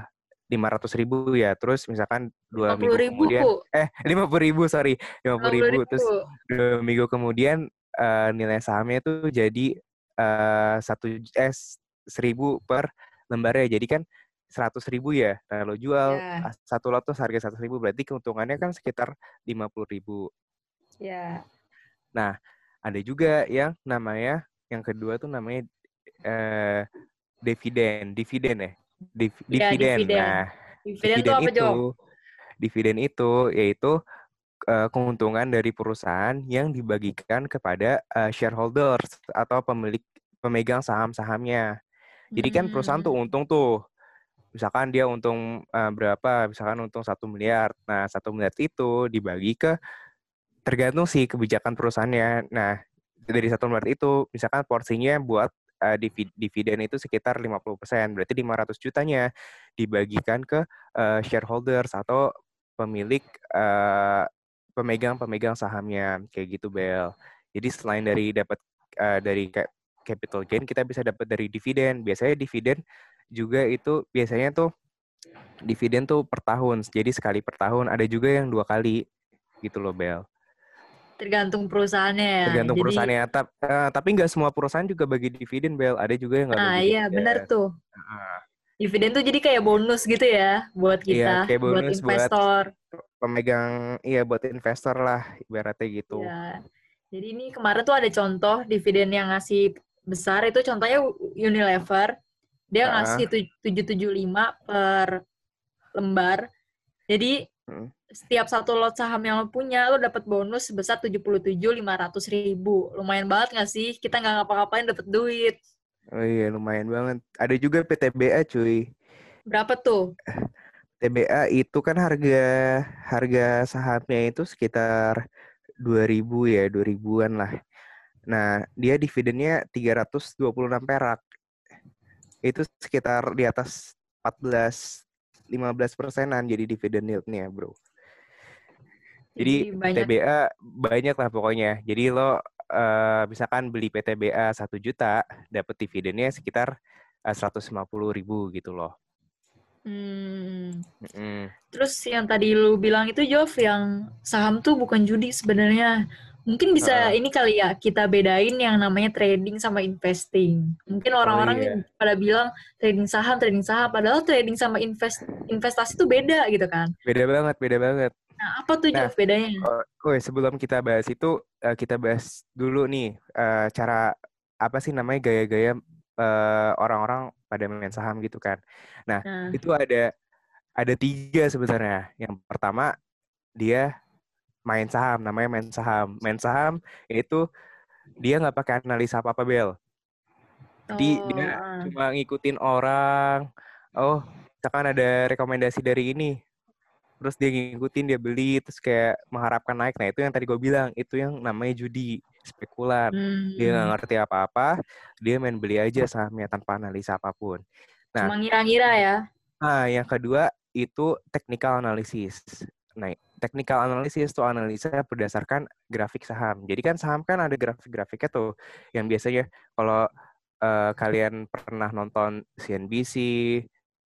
500 ribu ya. Terus misalkan dua minggu ribu, kemudian, eh 50 ribu sorry, 50 ribu. ribu. Terus dua minggu kemudian uh, nilai sahamnya itu jadi uh, satu eh seribu per lembarnya. Jadi kan seratus ribu ya. Nah lo jual yeah. satu lot tuh harga seratus ribu, berarti keuntungannya kan sekitar 50 ribu. Ya. Yeah. Nah ada juga yang namanya yang kedua tuh namanya uh, dividen, dividen ya. Div, ya, dividen. dividen. Nah, dividen, dividen itu, itu dividen itu yaitu uh, keuntungan dari perusahaan yang dibagikan kepada uh, shareholders atau pemilik pemegang saham-sahamnya. Jadi kan perusahaan tuh hmm. untung tuh. Misalkan dia untung uh, berapa? Misalkan untung satu miliar. Nah, satu miliar itu dibagi ke tergantung sih kebijakan perusahaannya. Nah, dari satu miliar itu, misalkan porsinya buat uh, dividen itu sekitar 50%. Berarti 500 jutanya dibagikan ke uh, shareholders atau pemilik uh, pemegang-pemegang sahamnya kayak gitu Bel. Jadi selain dari dapat uh, dari capital gain kita bisa dapat dari dividen. Biasanya dividen juga itu biasanya tuh dividen tuh per tahun. Jadi sekali per tahun. Ada juga yang dua kali gitu loh Bel. Tergantung perusahaannya ya. Tergantung Jadi, perusahaannya. Tapi, uh, eh, tapi nggak semua perusahaan juga bagi dividen, Bel. Ada juga yang nggak ah, bagi. Iya, benar tuh. Uh. Dividen tuh jadi kayak bonus gitu ya buat iya, kita, iya, kayak bonus buat investor. Buat pemegang, iya buat investor lah ibaratnya gitu. Ya. Jadi ini kemarin tuh ada contoh dividen yang ngasih besar itu contohnya Unilever. Dia ngasih 775 per lembar. Jadi hmm. setiap satu lot saham yang lo punya lo dapat bonus sebesar tujuh puluh tujuh lima ratus ribu. Lumayan banget gak sih? Kita nggak ngapa-ngapain dapat duit. Oh iya lumayan banget. Ada juga PTBA cuy. Berapa tuh? PTBA itu kan harga harga sahamnya itu sekitar dua ribu ya dua ribuan lah. Nah dia dividennya tiga ratus dua puluh enam perak itu sekitar di atas empat belas lima belas persenan jadi dividen yieldnya bro jadi, banyak. TBA banyak lah pokoknya. Jadi lo uh, misalkan beli PTBA satu juta, dapat dividennya sekitar eh, seratus lima puluh ribu gitu loh. Hmm. Mm. Terus yang tadi lu bilang itu Jov yang saham tuh bukan judi sebenarnya. Mungkin bisa uh. ini kali ya kita bedain yang namanya trading sama investing. Mungkin oh, orang-orang oh, iya. pada bilang trading saham, trading saham, padahal trading sama invest investasi itu beda gitu kan. Beda banget, beda banget. Nah, apa tuh nah, bedanya? Oh, sebelum kita bahas itu, uh, kita bahas dulu nih uh, cara apa sih namanya gaya-gaya uh, orang-orang pada main saham gitu kan. Nah, nah, itu ada ada tiga sebenarnya. Yang pertama dia main saham, namanya main saham. Main saham itu dia nggak pakai analisa apa apa bel. Jadi oh. dia cuma ngikutin orang. Oh, misalkan ada rekomendasi dari ini, terus dia ngikutin dia beli terus kayak mengharapkan naik nah itu yang tadi gue bilang itu yang namanya judi spekulan hmm. dia nggak ngerti apa-apa dia main beli aja sahamnya tanpa analisa apa pun nah cuma ngira-ngira ya nah yang kedua itu technical analysis nah technical analysis itu analisa berdasarkan grafik saham jadi kan saham kan ada grafik-grafiknya tuh yang biasanya kalau uh, kalian pernah nonton CNBC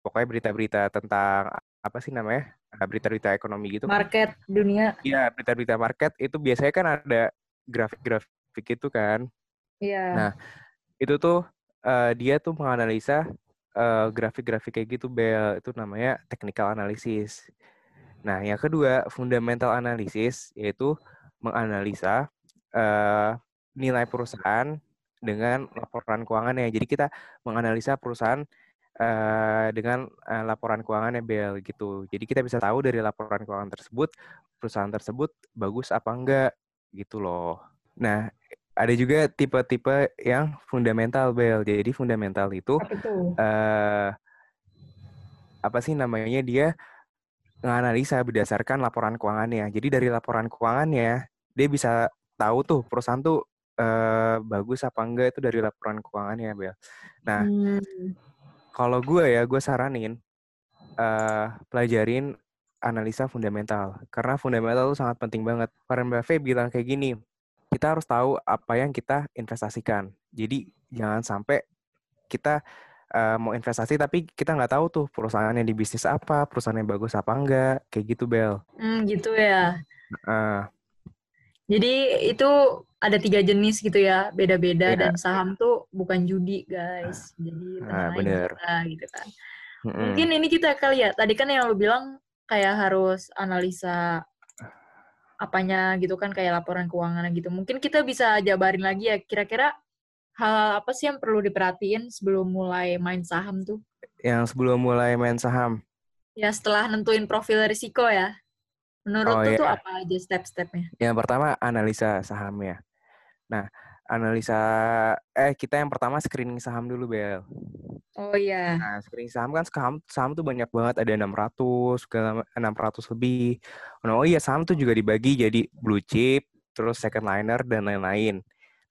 pokoknya berita-berita tentang apa sih namanya berita-berita ekonomi gitu. Kan. Market kan. dunia. Iya, berita-berita market itu biasanya kan ada grafik-grafik itu kan. Iya. Nah, itu tuh uh, dia tuh menganalisa uh, grafik-grafik kayak gitu Bel, itu namanya technical analysis. Nah, yang kedua, fundamental analysis yaitu menganalisa uh, nilai perusahaan dengan laporan keuangannya. Jadi kita menganalisa perusahaan uh, dengan uh, laporan keuangannya Bel gitu. Jadi kita bisa tahu dari laporan keuangan tersebut perusahaan tersebut bagus apa enggak gitu loh. Nah, ada juga tipe-tipe yang fundamental Bel. Jadi fundamental itu uh, apa sih namanya dia menganalisa berdasarkan laporan keuangannya. Jadi dari laporan keuangannya dia bisa tahu tuh perusahaan tuh uh, bagus apa enggak itu dari laporan keuangannya Bel. Nah, hmm kalau gue ya, gue saranin uh, pelajarin analisa fundamental. Karena fundamental itu sangat penting banget. Warren Buffett bilang kayak gini, kita harus tahu apa yang kita investasikan. Jadi jangan sampai kita uh, mau investasi tapi kita nggak tahu tuh perusahaannya di bisnis apa, perusahaan yang bagus apa enggak, kayak gitu Bel. Hmm, gitu ya. Uh, Jadi itu ada tiga jenis gitu ya, beda-beda yeah. dan saham tuh bukan judi guys. Jadi nah, bener. kita gitu kan. Mm -hmm. Mungkin ini kita kali ya. Tadi kan yang lo bilang kayak harus analisa apanya gitu kan kayak laporan keuangan gitu. Mungkin kita bisa jabarin lagi ya kira-kira hal apa sih yang perlu diperhatiin sebelum mulai main saham tuh? Yang sebelum mulai main saham? Ya setelah nentuin profil risiko ya. Menurut oh, tuh, iya. tuh apa aja step-stepnya? Yang pertama analisa sahamnya. Nah, analisa eh kita yang pertama screening saham dulu Bel. Oh iya. Nah, screening saham kan saham saham tuh banyak banget ada 600 segala 600 lebih. Nah, oh iya saham tuh juga dibagi jadi blue chip, terus second liner dan lain-lain.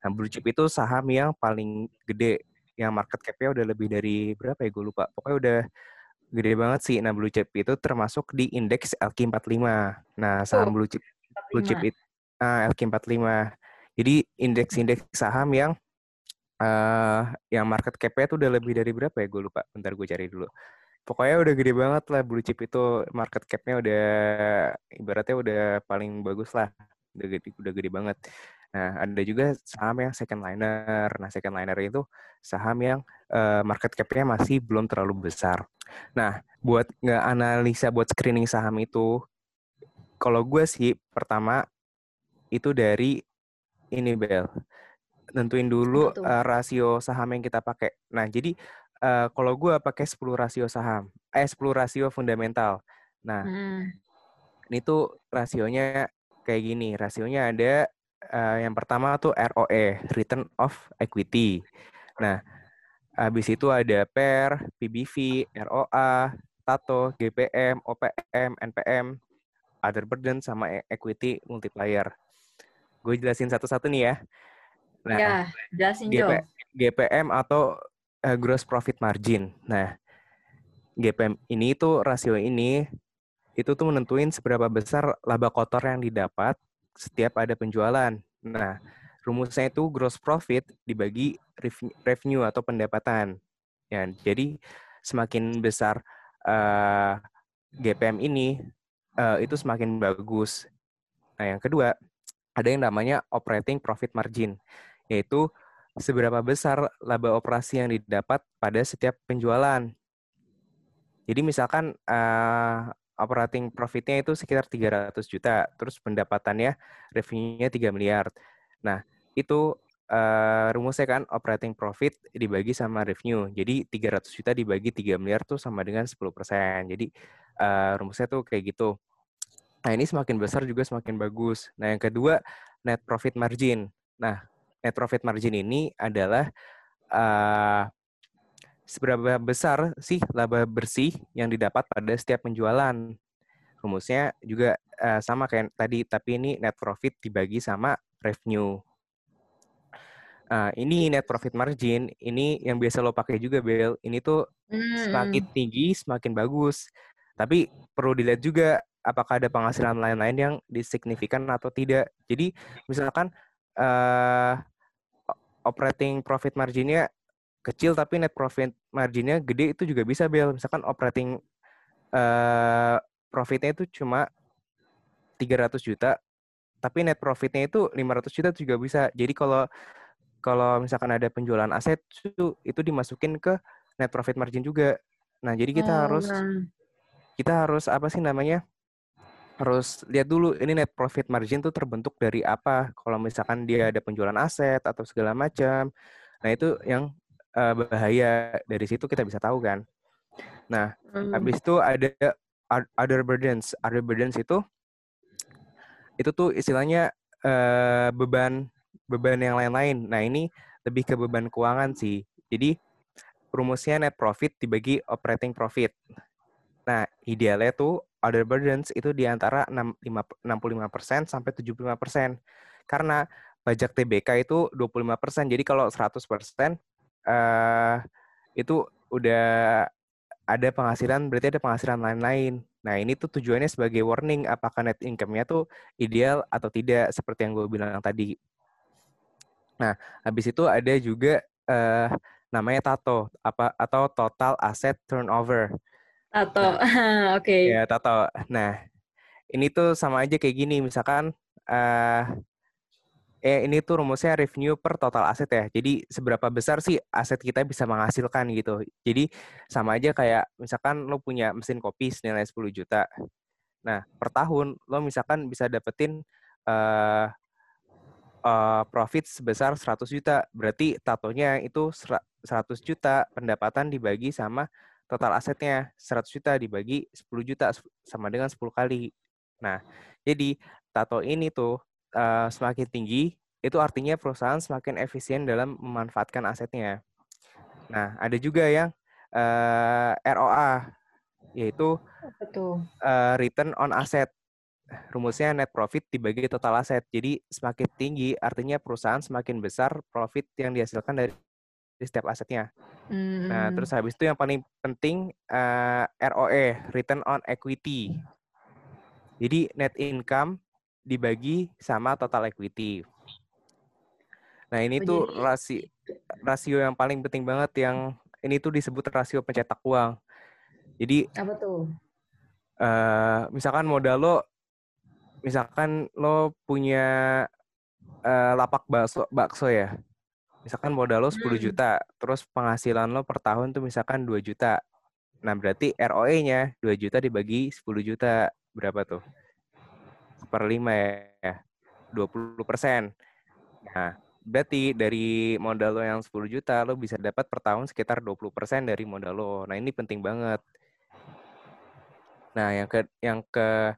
Nah, blue chip itu saham yang paling gede yang market cap-nya udah lebih dari berapa ya gue lupa. Pokoknya udah gede banget sih. Nah, blue chip itu termasuk di indeks LQ45. Nah, saham oh, blue chip 45. blue chip itu uh, LQ45. Jadi indeks-indeks saham yang uh, yang market cap-nya tuh udah lebih dari berapa ya? Gue lupa. Bentar gue cari dulu. Pokoknya udah gede banget lah blue chip itu market cap-nya udah ibaratnya udah paling bagus lah. Udah gede, udah gede banget. Nah, ada juga saham yang second liner. Nah, second liner itu saham yang uh, market cap-nya masih belum terlalu besar. Nah, buat nggak analisa buat screening saham itu, kalau gue sih pertama itu dari ini Bel, nentuin dulu uh, rasio saham yang kita pakai. Nah, jadi uh, kalau gue pakai 10 rasio saham, eh 10 rasio fundamental. Nah, hmm. ini tuh rasionya kayak gini. Rasionya ada uh, yang pertama tuh ROE, Return of Equity. Nah, habis itu ada PER, PBV, ROA, TATO, GPM, OPM, NPM, Other Burden, sama e-, Equity Multiplier. Gue jelasin satu-satu nih ya. Nah, ya, jelasin GP, GPM atau uh, gross profit margin. Nah, GPM ini itu rasio ini itu tuh menentuin seberapa besar laba kotor yang didapat setiap ada penjualan. Nah, rumusnya itu gross profit dibagi revenue atau pendapatan. Ya, jadi semakin besar uh, eh, GPM ini uh, itu semakin bagus. Nah, yang kedua, ada yang namanya operating profit margin yaitu seberapa besar laba operasi yang didapat pada setiap penjualan. Jadi misalkan uh, operating profitnya itu sekitar 300 juta, terus pendapatannya revenue-nya 3 miliar. Nah, itu uh, rumusnya kan operating profit dibagi sama revenue. Jadi 300 juta dibagi 3 miliar tuh sama dengan 10%. Jadi uh, rumusnya tuh kayak gitu. Nah, ini semakin besar juga semakin bagus. Nah, yang kedua net profit margin. Nah, net profit margin ini adalah uh, seberapa besar sih laba bersih yang didapat pada setiap penjualan. Rumusnya juga uh, sama kayak tadi, tapi ini net profit dibagi sama revenue. Uh, ini net profit margin, ini yang biasa lo pakai juga, Bel. Ini tuh hmm. semakin tinggi, semakin bagus. Tapi perlu dilihat juga apakah ada penghasilan lain-lain yang disignifikan atau tidak. Jadi misalkan uh, operating profit marginnya kecil tapi net profit marginnya gede itu juga bisa bel misalkan operating uh, profitnya itu cuma 300 juta tapi net profitnya itu 500 juta juga bisa jadi kalau kalau misalkan ada penjualan aset itu itu dimasukin ke net profit margin juga nah jadi kita oh, harus nah. kita harus apa sih namanya harus lihat dulu ini net profit margin tuh terbentuk dari apa. Kalau misalkan dia ada penjualan aset atau segala macam. Nah, itu yang uh, bahaya. Dari situ kita bisa tahu kan. Nah, hmm. habis itu ada other burdens. Other burdens itu itu tuh istilahnya uh, beban beban yang lain-lain. Nah, ini lebih ke beban keuangan sih. Jadi rumusnya net profit dibagi operating profit. Nah, idealnya tuh other burdens itu di antara 65% sampai 75%. Karena pajak TBK itu 25%. Jadi kalau 100% uh, itu udah ada penghasilan, berarti ada penghasilan lain-lain. Nah, ini tuh tujuannya sebagai warning apakah net income-nya tuh ideal atau tidak, seperti yang gue bilang tadi. Nah, habis itu ada juga uh, namanya TATO apa atau Total Asset Turnover. TATO, nah, <laughs> oke. Okay. Ya, TATO. Nah, ini tuh sama aja kayak gini, misalkan uh, eh ini tuh rumusnya revenue per total aset ya. Jadi seberapa besar sih aset kita bisa menghasilkan gitu. Jadi sama aja kayak misalkan lo punya mesin kopi senilai 10 juta. Nah, per tahun lo misalkan bisa dapetin uh, uh, profit sebesar 100 juta. Berarti tatonya itu 100 juta pendapatan dibagi sama total asetnya 100 juta dibagi 10 juta sama dengan 10 kali. Nah, jadi tato ini tuh uh, semakin tinggi, itu artinya perusahaan semakin efisien dalam memanfaatkan asetnya. Nah, ada juga yang uh, eh, ROA, yaitu Uh, return on asset. Rumusnya net profit dibagi total aset. Jadi semakin tinggi artinya perusahaan semakin besar profit yang dihasilkan dari setiap asetnya. Mm. Nah, hmm. terus habis itu yang paling penting uh, ROE, return on equity. Jadi net income dibagi sama total equity. Nah, ini oh, tuh rasio rasio yang paling penting banget yang ini tuh disebut rasio pencetak uang. Jadi apa tuh? Uh, misalkan modal lo misalkan lo punya uh, lapak bakso bakso ya. Misalkan modal lo 10 hmm. juta, terus penghasilan lo per tahun tuh misalkan 2 juta. Nah, berarti ROE-nya 2 juta dibagi 10 juta. Berapa tuh? Per 5 ya. 20 persen. Nah, berarti dari modal lo yang 10 juta, lo bisa dapat per tahun sekitar 20 persen dari modal lo. Nah, ini penting banget. Nah, yang ke yang ke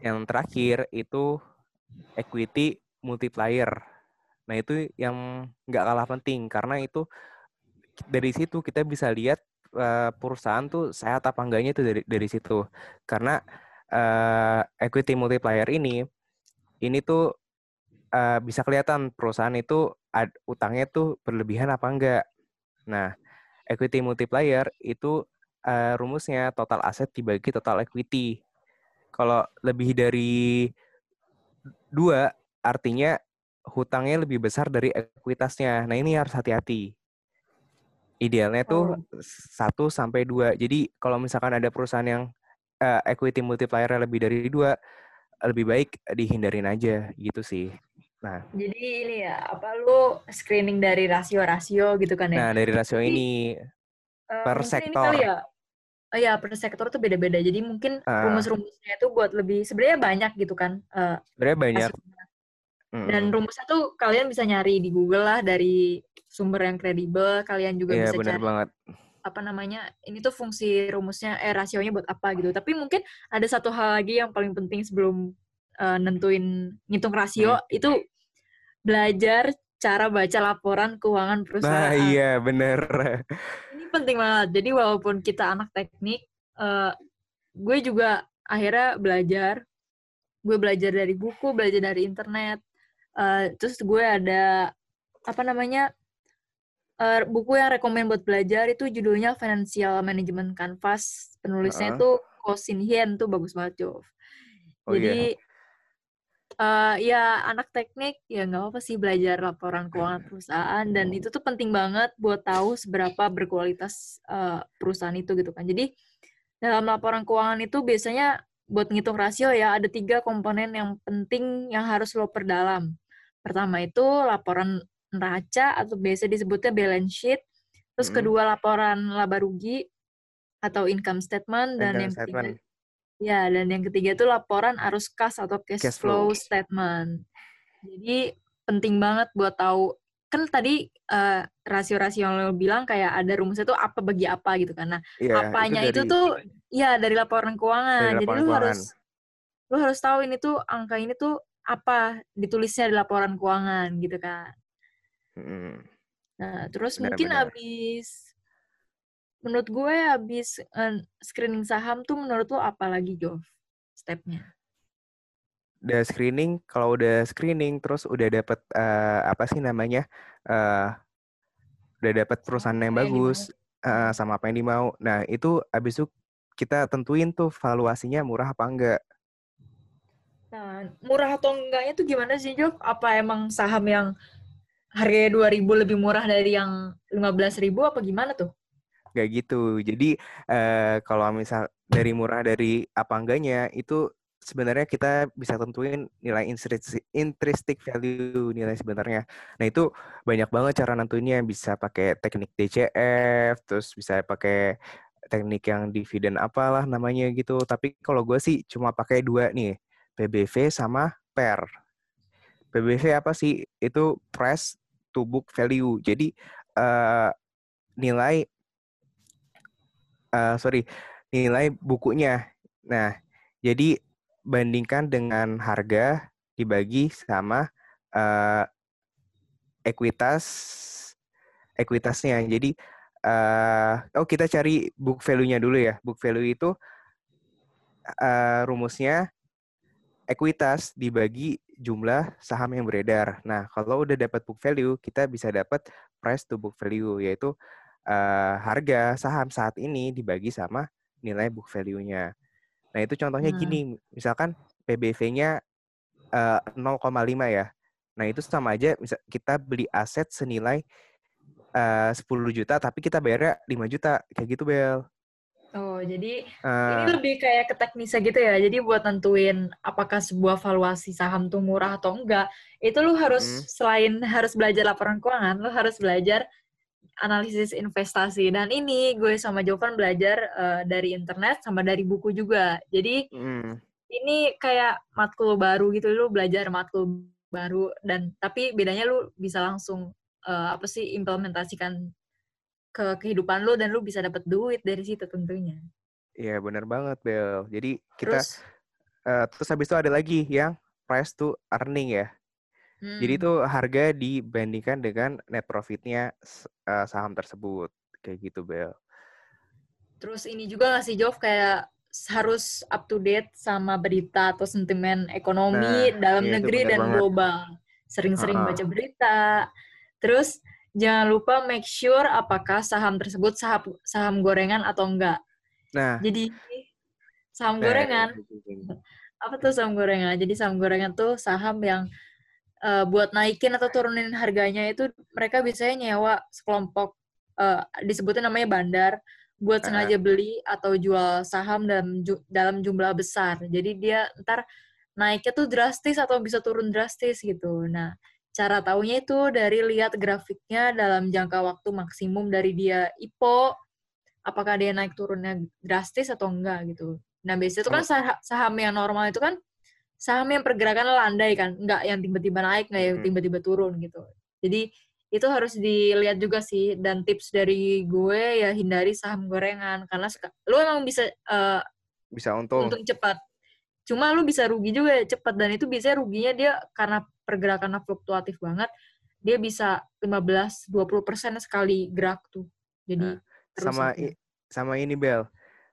yang terakhir itu equity multiplier. Nah, itu yang nggak kalah penting karena itu dari situ kita bisa lihat uh, perusahaan tuh sehat apa enggaknya itu dari dari situ. Karena uh, equity multiplier ini ini tuh uh, bisa kelihatan perusahaan itu ad, utangnya tuh berlebihan apa enggak. Nah, equity multiplier itu uh, rumusnya total aset dibagi total equity. Kalau lebih dari dua, artinya hutangnya lebih besar dari ekuitasnya. Nah, ini harus hati-hati. Idealnya tuh oh. satu sampai dua. Jadi kalau misalkan ada perusahaan yang uh, equity multiplier lebih dari dua, lebih baik dihindarin aja gitu sih. Nah. Jadi ini ya, apa lu screening dari rasio-rasio gitu kan ya? Nah, dari rasio Jadi, ini uh, per sektor. Ini ya, oh ya per sektor tuh beda-beda. Jadi mungkin uh, rumus-rumusnya itu buat lebih sebenarnya banyak gitu kan. Uh, sebenarnya banyak. Mm. Dan rumusnya tuh kalian bisa nyari di Google lah dari sumber yang kredibel. Kalian juga yeah, bisa bener cari banget apa namanya ini tuh fungsi rumusnya eh rasionya buat apa gitu tapi mungkin ada satu hal lagi yang paling penting sebelum uh, nentuin ngitung rasio hmm. itu belajar cara baca laporan keuangan perusahaan. Nah iya bener. Ini penting banget. Jadi walaupun kita anak teknik, uh, gue juga akhirnya belajar. Gue belajar dari buku, belajar dari internet. Uh, terus gue ada apa namanya uh, buku yang rekomend buat belajar itu judulnya Financial Management Canvas. Penulisnya uh. itu Ko Shin Hien tuh bagus banget, Jov. Oh, Jadi yeah. Uh, ya anak teknik ya nggak apa sih belajar laporan keuangan perusahaan dan itu tuh penting banget buat tahu seberapa berkualitas uh, perusahaan itu gitu kan. Jadi dalam laporan keuangan itu biasanya buat ngitung rasio ya ada tiga komponen yang penting yang harus lo perdalam. Pertama itu laporan neraca atau biasa disebutnya balance sheet. Terus hmm. kedua laporan laba rugi atau income statement dan income yang statement. ketiga ya dan yang ketiga itu laporan arus kas atau cash, cash flow. flow statement. Jadi penting banget buat tahu kan tadi uh, rasio-rasio yang lo bilang kayak ada rumusnya tuh apa bagi apa gitu karena yeah, apanya itu, dari, itu tuh ya dari laporan keuangan. Dari laporan Jadi lu keuangan. harus lu harus tahu ini tuh angka ini tuh apa ditulisnya di laporan keuangan gitu kan. Hmm. Nah, terus benar, mungkin benar. abis menurut gue abis uh, screening saham tuh menurut lo apa lagi Jov stepnya? Udah screening, kalau udah screening terus udah dapet uh, apa sih namanya uh, udah dapet perusahaan yang apa bagus yang uh, sama apa yang dimau. Nah itu abis itu kita tentuin tuh valuasinya murah apa enggak. Nah, murah atau enggaknya tuh gimana sih, Jov? Apa emang saham yang harganya 2000 lebih murah dari yang 15.000 apa gimana tuh? Gak gitu. Jadi uh, kalau misal dari murah dari apa enggaknya itu sebenarnya kita bisa tentuin nilai intrinsic value nilai sebenarnya. Nah itu banyak banget cara nentuinnya. Bisa pakai teknik DCF, terus bisa pakai teknik yang dividen apalah namanya gitu. Tapi kalau gue sih cuma pakai dua nih, PBV sama PER. PBV apa sih? Itu price to book value. Jadi uh, nilai uh, sorry nilai bukunya. Nah, jadi bandingkan dengan harga dibagi sama uh, ekuitas ekuitasnya. Jadi uh, oh kita cari book value-nya dulu ya. Book value itu uh, rumusnya ekuitas dibagi jumlah saham yang beredar. Nah, kalau udah dapat book value, kita bisa dapat price to book value, yaitu uh, harga saham saat ini dibagi sama nilai book value-nya. Nah, itu contohnya hmm. gini, misalkan PBV-nya uh, 0,5 ya. Nah, itu sama aja kita beli aset senilai uh, 10 juta tapi kita bayarnya 5 juta. Kayak gitu, Bel. Oh, jadi uh, ini lebih kayak ke teknisnya gitu ya. Jadi buat nentuin apakah sebuah valuasi saham tuh murah atau enggak, itu lu harus hmm. selain harus belajar laporan keuangan, lu harus belajar analisis investasi dan ini gue sama Jovan belajar uh, dari internet sama dari buku juga jadi mm. ini kayak matkul baru gitu lu belajar matkul baru dan tapi bedanya lu bisa langsung uh, apa sih implementasikan ke kehidupan lu dan lu bisa dapat duit dari situ tentunya iya benar banget Bel jadi kita terus, uh, terus habis itu ada lagi yang price to earning ya Hmm. Jadi itu harga dibandingkan dengan net profitnya uh, saham tersebut. Kayak gitu, Bel. Terus ini juga nggak sih, Jov, kayak harus up to date sama berita atau sentimen ekonomi nah, dalam iya, negeri dan banget. global. Sering-sering uh -huh. baca berita. Terus jangan lupa make sure apakah saham tersebut saham saham gorengan atau enggak. Nah. Jadi saham nah, gorengan apa tuh saham gorengan? Jadi saham gorengan tuh saham yang uh, buat naikin atau turunin harganya itu mereka biasanya nyewa sekelompok uh, disebutnya namanya bandar buat sengaja beli atau jual saham dalam ju dalam jumlah besar. Jadi dia ntar naiknya tuh drastis atau bisa turun drastis gitu. Nah, cara taunya itu dari lihat grafiknya dalam jangka waktu maksimum dari dia IPO, apakah dia naik turunnya drastis atau enggak gitu. Nah, biasanya itu kan saham yang normal itu kan saham yang pergerakan landai kan, nggak yang tiba-tiba naik, nggak yang hmm. tiba-tiba turun gitu. Jadi itu harus dilihat juga sih dan tips dari gue ya hindari saham gorengan karena lu emang bisa uh, bisa untung untung cepat cuma lu bisa rugi juga cepat dan itu biasanya ruginya dia karena pergerakannya fluktuatif banget dia bisa 15 20 persen sekali gerak tuh jadi nah, sama i, sama ini Bel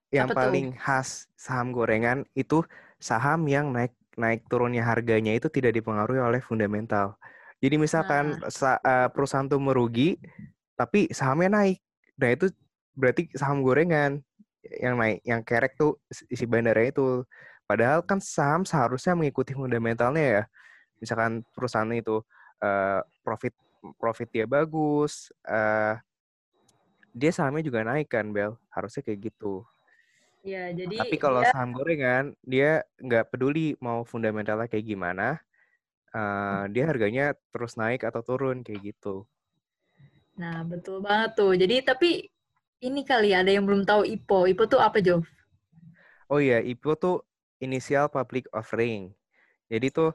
yang Apa paling tuh? khas saham gorengan itu saham yang naik naik turunnya harganya itu tidak dipengaruhi oleh fundamental. Jadi misalkan nah. uh, perusahaan tuh merugi, tapi sahamnya naik. Nah itu berarti saham gorengan yang naik, yang kerek tuh isi bandarnya itu. Padahal kan saham seharusnya mengikuti fundamentalnya ya. Misalkan perusahaan itu uh, profit profit dia bagus, uh, dia sahamnya juga naik kan, Bel. Harusnya kayak gitu. Ya, jadi Tapi kalau dia... saham gorengan, dia nggak peduli mau fundamentalnya kayak gimana, uh, dia harganya terus naik atau turun kayak gitu. Nah, betul banget tuh. Jadi tapi ini kali ada yang belum tahu IPO. IPO tuh apa, Jo? Oh iya, IPO tuh Initial Public Offering. Jadi tuh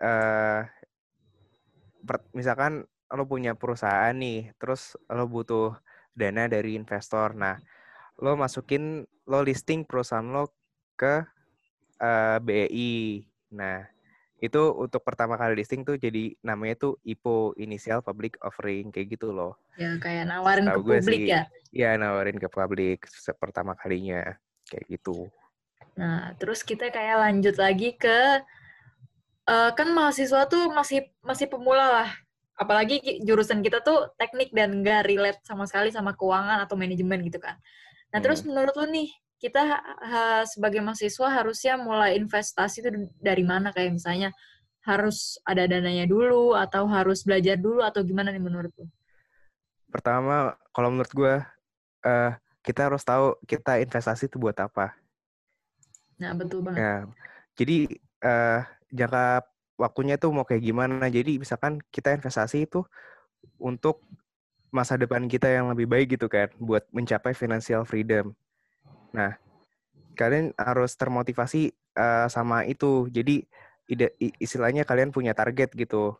uh, misalkan lo punya perusahaan nih, terus lo butuh dana dari investor. Nah, lo masukin lo listing perusahaan lo ke eh, BEI. Nah, itu untuk pertama kali listing tuh jadi namanya tuh IPO Initial Public Offering kayak gitu loh. Ya kayak nawarin Setau ke publik sih, ya. Iya, nawarin ke publik pertama kalinya kayak gitu. Nah, terus kita kayak lanjut lagi ke uh, kan mahasiswa tuh masih masih pemula lah. Apalagi jurusan kita tuh teknik dan nggak relate sama sekali sama keuangan atau manajemen gitu kan. Nah, hmm. terus menurut lu nih, kita ha, sebagai mahasiswa harusnya mulai investasi itu dari mana? Kayak misalnya harus ada dananya dulu atau harus belajar dulu atau gimana nih menurut lu? Pertama, kalau menurut gue, uh, kita harus tahu kita investasi itu buat apa. Nah, betul banget. Ya, jadi uh, jangka waktunya tuh mau kayak gimana. Jadi misalkan kita investasi itu untuk masa depan kita yang lebih baik gitu kan, buat mencapai financial freedom. Nah, kalian harus termotivasi uh, sama itu. Jadi ide, istilahnya kalian punya target gitu.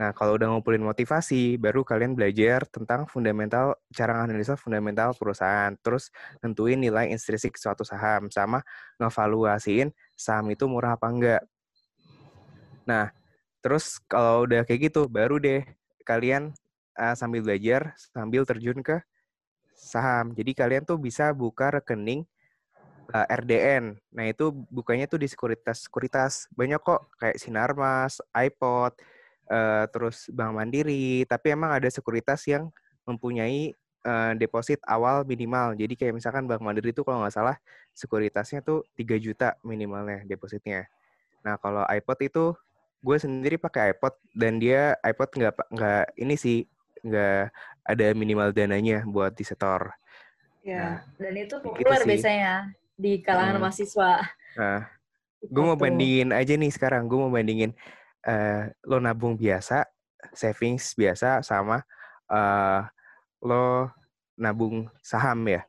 Nah, kalau udah ngumpulin motivasi, baru kalian belajar tentang fundamental, cara menganalisa fundamental perusahaan. Terus nentuin nilai intrinsik suatu saham, sama ngevaluasiin saham itu murah apa enggak. Nah, terus kalau udah kayak gitu, baru deh kalian uh, sambil belajar, sambil terjun ke saham. Jadi kalian tuh bisa buka rekening uh, eh, RDN. Nah, itu bukanya tuh di sekuritas-sekuritas. Banyak kok kayak Sinarmas, iPod, uh, terus Bank Mandiri, tapi emang ada sekuritas yang mempunyai uh, deposit awal minimal. Jadi kayak misalkan Bank Mandiri itu kalau nggak salah sekuritasnya tuh 3 juta minimalnya depositnya. Nah, kalau iPod itu gue sendiri pakai iPod dan dia iPod nggak nggak ini sih nggak ada minimal dananya buat disetor. Ya, nah, dan itu gitu populer gitu biasanya di kalangan hmm. mahasiswa. Nah, gue mau bandingin aja nih sekarang. Gue mau bandingin uh, lo nabung biasa, savings biasa, sama uh, lo nabung saham ya.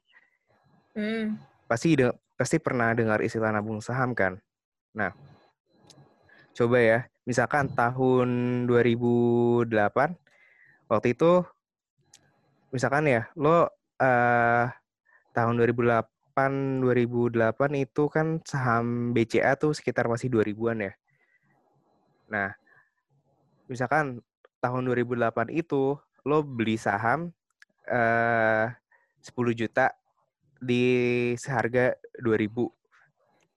Hmm. Pasti de pasti pernah dengar istilah nabung saham kan. Nah, coba ya, misalkan tahun 2008 waktu itu misalkan ya lo uh, tahun 2008 2008 itu kan saham BCA tuh sekitar masih 2000-an ya. Nah, misalkan tahun 2008 itu lo beli saham uh, 10 juta di seharga 2000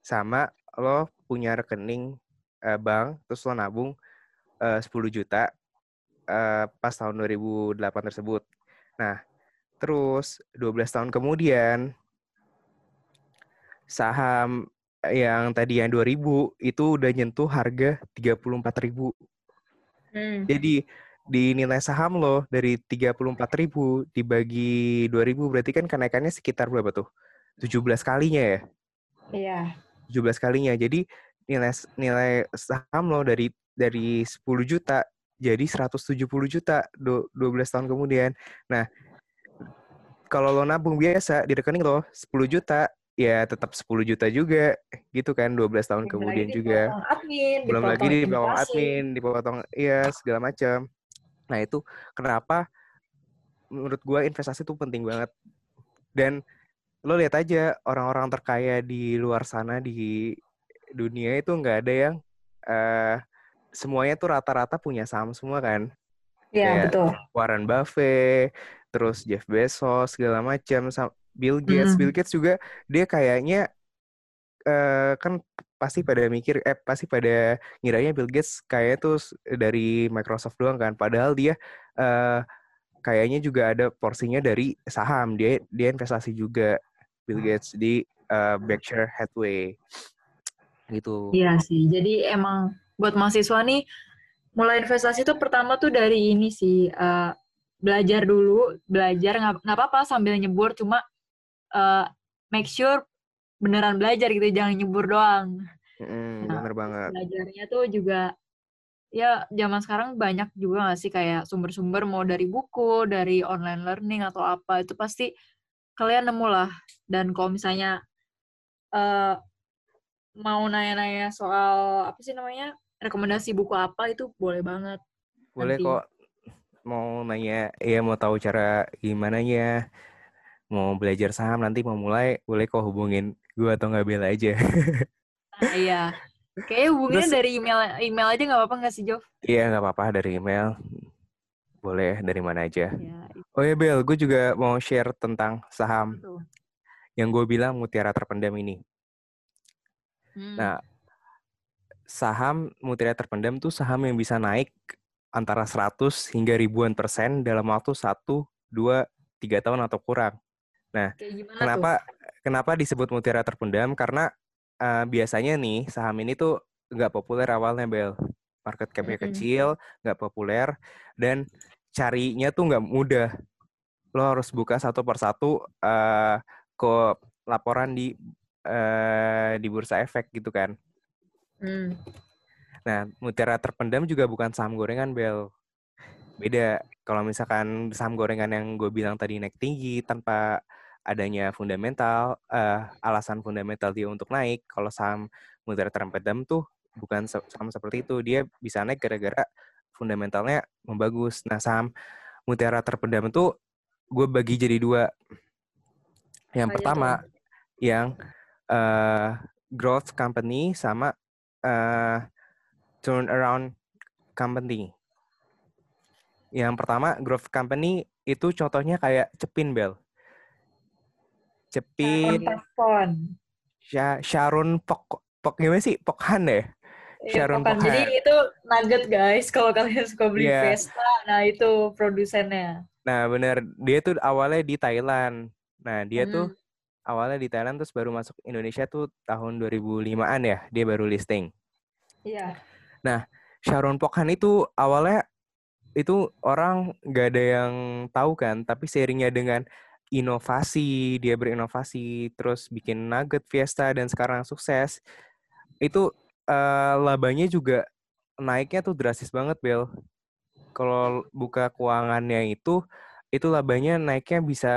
sama lo punya rekening uh, bank terus lo nabung uh, 10 juta uh, pas tahun 2008 tersebut. Nah, terus 12 tahun kemudian saham yang tadi yang 2000 itu udah nyentuh harga 34.000. Hmm. Jadi di nilai saham lo dari 34.000 dibagi 2000 berarti kan kenaikannya sekitar berapa tuh? 17 kalinya ya? Iya. 17 kalinya. Jadi nilai nilai saham lo dari dari 10 juta jadi 170 juta 12 tahun kemudian. Nah, kalau lo nabung biasa di rekening lo 10 juta, ya tetap 10 juta juga gitu kan 12 tahun belum kemudian juga. Admin, belum lagi di dipotong admin, dipotong iya segala macam. Nah, itu kenapa menurut gua investasi itu penting banget. Dan lo lihat aja orang-orang terkaya di luar sana di dunia itu nggak ada yang uh, semuanya tuh rata-rata punya saham semua kan. Iya, betul. Warren Buffett, terus Jeff Bezos, segala macam. Bill Gates, mm. Bill Gates juga dia kayaknya uh, kan pasti pada mikir, eh pasti pada ngiranya Bill Gates kayaknya tuh dari Microsoft doang kan. Padahal dia uh, kayaknya juga ada porsinya dari saham. Dia dia investasi juga Bill Gates di uh, Berkshire Hathaway gitu. Iya sih. Jadi emang buat mahasiswa nih mulai investasi itu pertama tuh dari ini sih uh, belajar dulu belajar nggak apa-apa sambil nyebur cuma uh, make sure beneran belajar gitu jangan nyebur doang mm, nah, bener banget belajarnya tuh juga ya zaman sekarang banyak juga nggak sih kayak sumber-sumber mau dari buku dari online learning atau apa itu pasti kalian nemu lah dan kalau misalnya uh, mau nanya-nanya soal apa sih namanya rekomendasi buku apa itu boleh banget. Boleh nanti. kok. Mau nanya, ya mau tahu cara gimana ya, mau belajar saham nanti mau mulai, boleh kok hubungin gue atau nggak bela aja. ah, iya. Kayaknya hubunginnya Terus, dari email email aja nggak apa-apa nggak sih, Jo? Iya, nggak apa-apa dari email. Boleh dari mana aja. Ya, oh ya, Bel, gue juga mau share tentang saham. Betul. Yang gue bilang mutiara terpendam ini. Hmm. Nah, saham mutiara terpendam tuh saham yang bisa naik antara 100 hingga ribuan persen dalam waktu 1, 2, 3 tahun atau kurang. Nah, kenapa tuh? kenapa disebut mutiara terpendam? Karena uh, biasanya nih saham ini tuh nggak populer awalnya, Bel. market capnya Mm-mm. kecil, nggak populer, dan carinya tuh nggak mudah. Lo harus buka satu persatu eh ke laporan di eh di bursa efek gitu kan. Hmm. Nah, mutiara terpendam juga bukan saham gorengan, Bel. Beda. Kalau misalkan saham gorengan yang gue bilang tadi naik tinggi tanpa adanya fundamental, eh, alasan fundamental dia untuk naik. Kalau saham mutiara terpendam tuh bukan saham seperti itu. Dia bisa naik gara-gara fundamentalnya membagus. Nah, saham mutiara terpendam itu gue bagi jadi dua. Yang Apa aja pertama, tuh? yang eh, growth company sama eh, turnaround company. Yang pertama, growth company itu contohnya kayak Cepin Bel. Sharon Cepin, Pokphon. Sha- Sharon Pok, Pok gimana sih? Pokhan deh. Iya, Sharon. Jadi Pokhan. itu nugget guys, kalau kalian suka beli Iya. Vespa, nah itu produsennya. Nah, bener. Dia tuh awalnya di Thailand. Nah, dia tuh Hmm. awalnya di Thailand terus baru masuk Indonesia tuh tahun 2005-an ya. Dia baru listing. Iya. Sharon Pokhan itu awalnya itu orang nggak ada yang tahu kan, tapi seiringnya dengan inovasi, dia berinovasi, terus bikin Nugget, Fiesta, dan sekarang sukses, itu eh, labanya juga naiknya tuh drastis banget, Bel. Kalau buka keuangannya itu, itu labanya naiknya bisa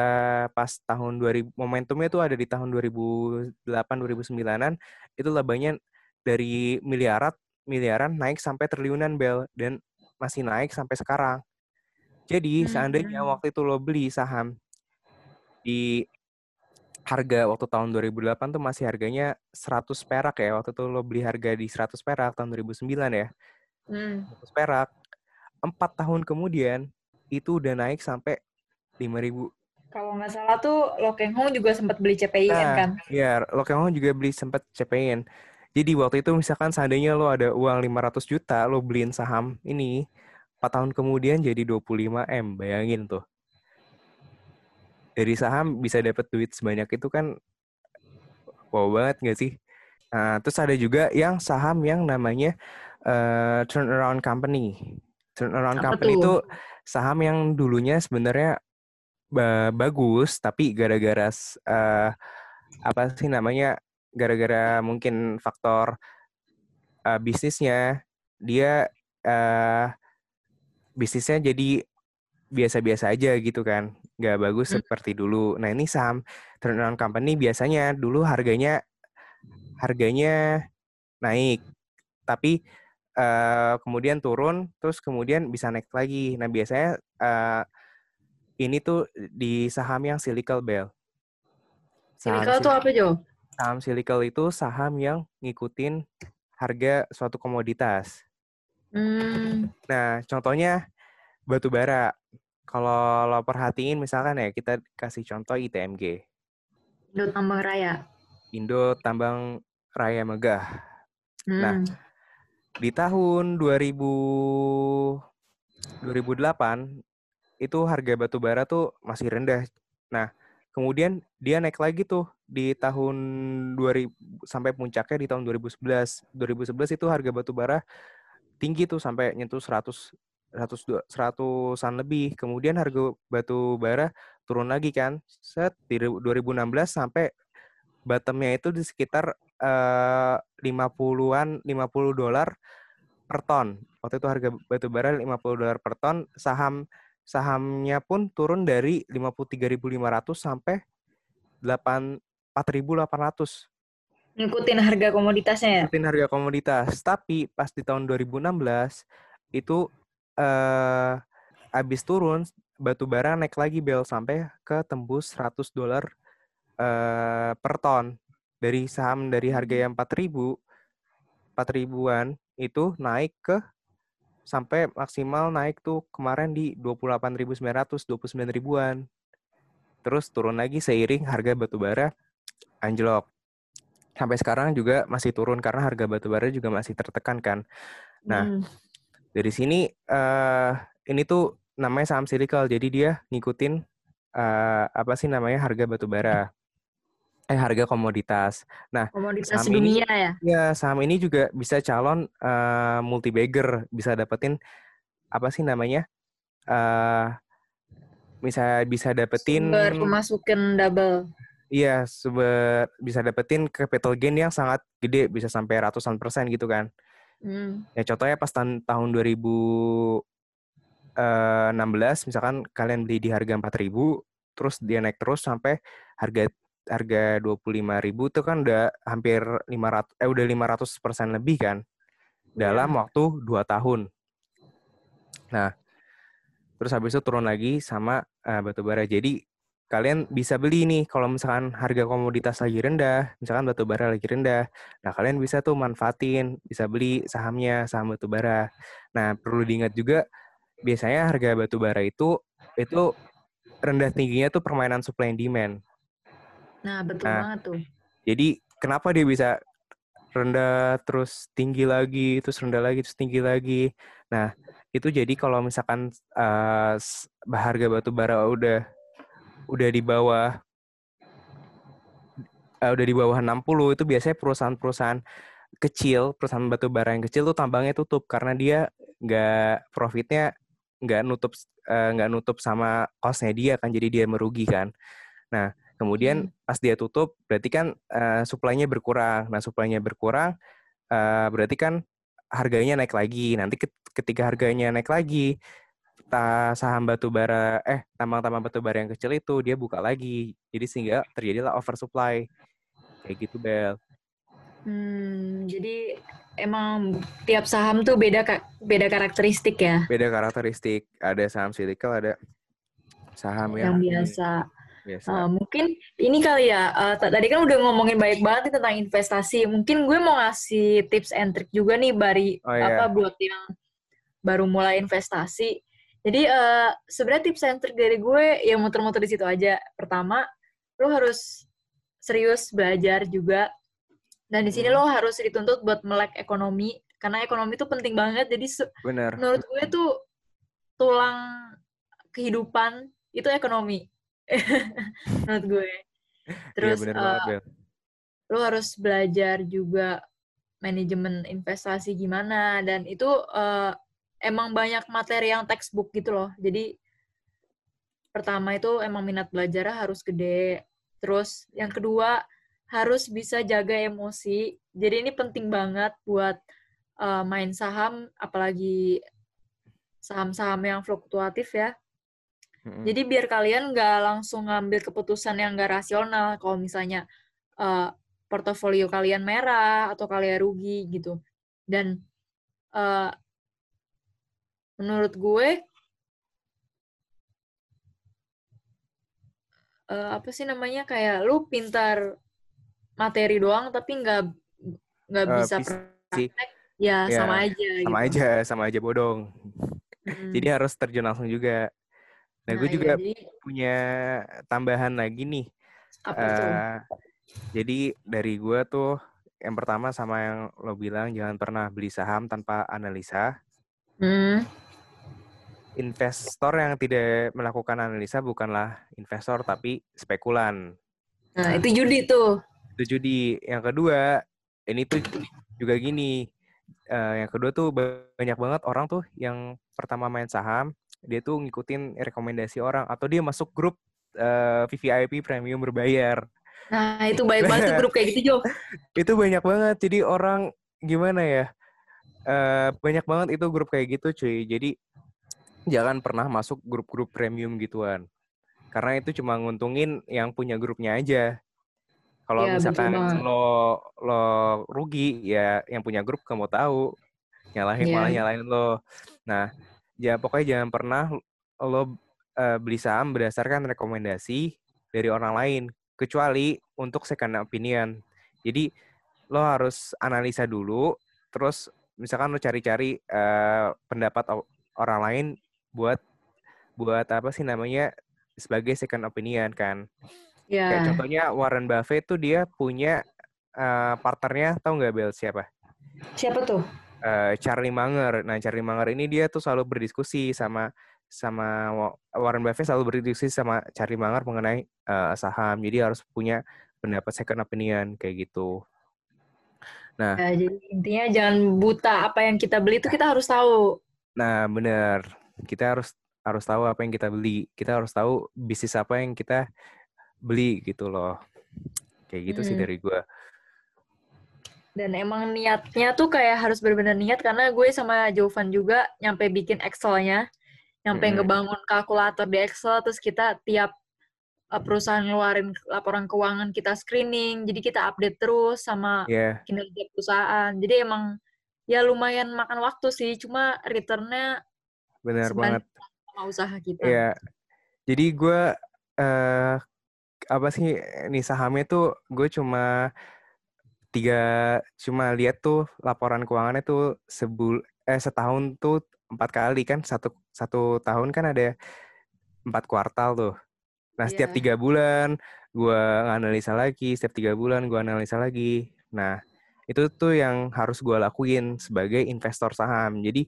pas tahun 2000, momentumnya tuh ada di tahun 2008-2009an, itu labanya dari miliaran, miliaran naik sampai triliunan, Bel. Dan masih naik sampai sekarang. Jadi, seandainya Hmm. waktu itu lo beli saham di harga waktu tahun 2008 tuh masih harganya 100 perak ya. Waktu itu lo beli harga di 100 perak tahun 2009 ya. Hmm. 100 perak. Empat tahun kemudian itu udah naik sampai 5000. Kalau nggak salah tuh Lo Keng Hong juga sempat beli CPIN Nah, kan? ya lo Hong juga beli sempat CPN. Jadi waktu itu misalkan seandainya lo ada uang 500 juta, lo beliin saham ini, 4 tahun kemudian jadi 25M. Bayangin tuh. Dari saham bisa dapat duit sebanyak itu kan wow banget nggak sih? Nah, terus ada juga yang saham yang namanya eh, turnaround company. Turnaround Apa company itu saham yang dulunya sebenarnya ba- bagus, tapi gara-gara eh, apa sih namanya? Gara-gara mungkin faktor eh, bisnisnya, dia eh, bisnisnya jadi biasa-biasa aja gitu kan, nggak bagus Hmm. seperti dulu. Nah ini saham turnaround company biasanya dulu harganya harganya naik, tapi eh, kemudian turun, terus kemudian bisa naik lagi. Nah biasanya eh, ini tuh di saham yang cyclical bell. Saham Silikal tuh sil- apa, Jo? Saham cyclical itu saham yang ngikutin harga suatu komoditas. Hmm. Nah, contohnya batu bara. Kalau lo perhatiin misalkan ya, kita kasih contoh ITMG. Indo Tambang Raya. Indo Tambang Raya Megah. Nah, Hmm. Di tahun 2000 2008 itu harga batu bara tuh masih rendah. Nah, kemudian dia naik lagi tuh di tahun 2000 sampai puncaknya di tahun 2011. 2011 itu harga batu bara tinggi tuh sampai nyentuh 100 100 dua- 100-an lebih. Kemudian harga batu bara turun lagi kan. Set di 2016 sampai bottomnya itu di sekitar eh, 50-an 50 dolar per ton. Waktu itu harga batu bara 50 dolar per ton, saham sahamnya pun turun dari 53.500 sampai 8 4.800 Ngikutin harga komoditasnya ya? ikutin harga komoditas. Tapi pas di tahun 2016 itu eh habis turun batu bara naik lagi bel sampai ke tembus 100 dolar eh per ton. Dari saham dari harga yang 4000 4000-an itu naik ke sampai maksimal naik tuh kemarin di 28.900, 29 ribuan. Terus turun lagi seiring harga batu bara anjlok. Sampai sekarang juga masih turun karena harga batu bara juga masih tertekan kan. Nah, Hmm. dari sini eh ini tuh namanya saham cyclical. Jadi dia ngikutin eh apa sih namanya harga batu bara. Eh harga komoditas. Nah, Komoditas saham ini dunia ya. ya saham ini juga bisa calon uh, multi bagger, bisa dapetin apa sih namanya? Uh, bisa bisa dapetin Sumber pemasukan double. Iya, sumber bisa dapetin capital gain yang sangat gede, bisa sampai ratusan persen gitu kan. Hmm. Ya contohnya pas tahun tahun 2016 eh, misalkan kalian beli di harga 4000 terus dia naik terus sampai harga harga 25.000 itu kan udah hampir 500 eh udah 500 persen lebih kan dalam yeah. waktu 2 tahun. Nah, terus habis itu turun lagi sama uh, batu bara. Jadi kalian bisa beli nih kalau misalkan harga komoditas lagi rendah, misalkan batu bara lagi rendah. Nah, kalian bisa tuh manfaatin, bisa beli sahamnya, saham batu bara. Nah, perlu diingat juga biasanya harga batu bara itu itu rendah tingginya tuh permainan supply and demand. Nah, betul nah, banget tuh. Jadi kenapa dia bisa rendah terus tinggi lagi, terus rendah lagi, terus tinggi lagi. Nah, itu jadi kalau misalkan uh, harga batu bara udah udah di bawah uh, udah di bawah 60 itu biasanya perusahaan-perusahaan kecil, perusahaan batu bara yang kecil tuh tambangnya tutup karena dia nggak profitnya nggak nutup nggak uh, nutup sama costnya dia kan jadi dia merugi kan. Nah, Kemudian hmm. pas dia tutup, berarti kan uh, supply-nya berkurang. Nah, supply-nya berkurang, uh, berarti kan harganya naik lagi. Nanti ketika harganya naik lagi, saham batu bara, eh tambang-tambang batu bara yang kecil itu dia buka lagi. Jadi sehingga terjadilah oversupply. Kayak gitu, Bel. Hmm, jadi emang tiap saham tuh beda beda karakteristik ya? Beda karakteristik. Ada saham silikal, ada saham yang, yang biasa Uh, mungkin ini kali ya, uh, tadi kan udah ngomongin baik banget nih tentang investasi. Mungkin gue mau ngasih tips and trick juga nih bari oh, iya. apa buat yang baru mulai investasi. Jadi uh, sebenarnya tips and trick dari gue ya muter-muter di situ aja. Pertama, lo harus serius belajar juga. Dan di sini hmm. lo harus dituntut buat melek ekonomi karena ekonomi itu penting banget. Jadi Bener. menurut gue tuh tulang kehidupan itu ekonomi <laughs> menurut gue. Iya, Terus iya, uh, lo harus belajar juga manajemen investasi gimana dan itu uh, emang banyak materi yang textbook gitu loh. Jadi pertama itu emang minat belajar harus gede. Terus yang kedua harus bisa jaga emosi. Jadi ini penting banget buat uh, main saham, apalagi saham-saham yang fluktuatif ya. Jadi biar kalian nggak langsung ngambil keputusan yang nggak rasional kalau misalnya uh, portofolio kalian merah atau kalian rugi gitu. Dan uh, menurut gue uh, apa sih namanya kayak lu pintar materi doang tapi nggak nggak uh, bisa praktek ya, ya sama aja sama gitu. aja sama aja bodong hmm. jadi harus terjun langsung juga Nah, gue nah, juga jadi... punya tambahan lagi nih. Apa uh, Jadi dari gue tuh yang pertama sama yang lo bilang jangan pernah beli saham tanpa analisa. Hmm. Investor yang tidak melakukan analisa bukanlah investor tapi spekulan. Nah, itu judi tuh. Itu judi. Yang kedua, ini tuh juga gini. Uh, yang kedua tuh banyak banget orang tuh yang pertama main saham dia tuh ngikutin rekomendasi orang atau dia masuk grup uh, eh, VVIP premium berbayar. Nah, itu baik banget tuh grup kayak gitu, Jo. <laughs> itu banyak banget. Jadi orang gimana ya? Uh, banyak banget itu grup kayak gitu, cuy. Jadi jangan pernah masuk grup-grup premium gituan. Karena itu cuma nguntungin yang punya grupnya aja. Kalau ya, misalkan lo lo rugi, ya yang punya grup kamu tahu. Nyalahin ya. malah nyalahin lo. Nah, ya pokoknya jangan pernah lo uh, beli saham berdasarkan rekomendasi dari orang lain kecuali untuk second opinion. Jadi lo harus analisa dulu, terus misalkan lo cari-cari uh, pendapat orang lain buat buat apa sih namanya sebagai second opinion kan. Yeah. Kayak contohnya Warren Buffett tuh dia punya uh, partnernya tahu nggak Bel siapa? Siapa tuh? Uh, Charlie Munger. Nah, Charlie Munger ini dia tuh selalu berdiskusi sama sama Warren Buffett selalu berdiskusi sama Charlie Munger mengenai uh, saham. Jadi harus punya pendapat second opinion kayak gitu. Nah, Ya, jadi intinya jangan buta apa yang kita beli itu kita harus tahu. nah bener. Kita harus harus tahu apa yang kita beli. Kita harus tahu bisnis apa yang kita beli gitu loh. Kayak gitu sih Mm. dari gue. Dan emang niatnya tuh kayak harus benar-benar niat karena gue sama Jovan juga nyampe bikin Excel-nya, nyampe Mm-mm. ngebangun kalkulator di Excel, terus kita tiap uh, perusahaan ngeluarin laporan keuangan kita screening, jadi kita update terus sama Ya, kinerja perusahaan. Jadi emang ya lumayan makan waktu sih, cuma return-nya benar banget. sama usaha kita. Iya. Jadi gue eh apa sih nih sahamnya tuh gue cuma tiga cuma lihat tuh laporan keuangannya tuh sebul eh setahun tuh empat kali kan satu satu tahun kan ada empat kuartal tuh. Nah setiap Iya. tiga bulan gue analisa lagi, setiap tiga bulan gue analisa lagi. Nah itu tuh yang harus gue lakuin sebagai investor saham. Jadi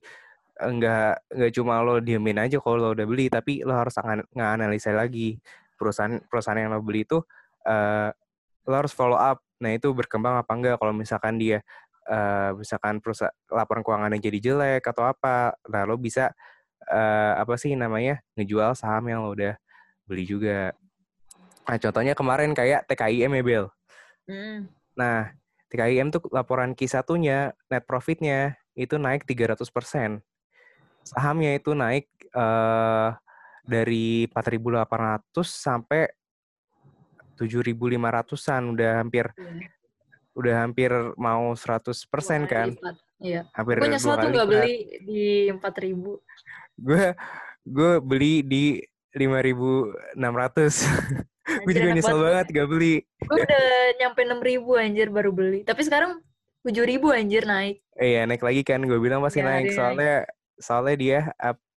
enggak enggak cuma lo diemin aja kalau lo udah beli, tapi lo harus ngan- nganalisa lagi perusahaan perusahaan yang lo beli itu eh, lo harus follow up. Nah itu berkembang apa enggak? Kalau misalkan dia eh, misalkan perusahaan laporan keuangannya jadi jelek atau apa, nah lo bisa eh, apa sih namanya ngejual saham yang lo udah beli juga. Nah contohnya kemarin kayak TKIM ya Bel. Hmm. Nah, TKIM tuh laporan Q1-nya, net profit-nya itu naik 300%. Sahamnya itu naik eh dari 4.800 sampai 7.500-an, udah hampir Iya. udah hampir mau 100% Dua kali kan. Iya. Hampir Gue nyesel tuh lipat. beli di 4000 Gue gue beli di 5.600. <laughs> gue juga nyesel banget. banget gak beli. Gue udah nyampe 6000 anjir baru beli. Tapi sekarang 7000 anjir naik. Eh ya naik lagi kan, gue bilang pasti Iya, naik. Soalnya soalnya dia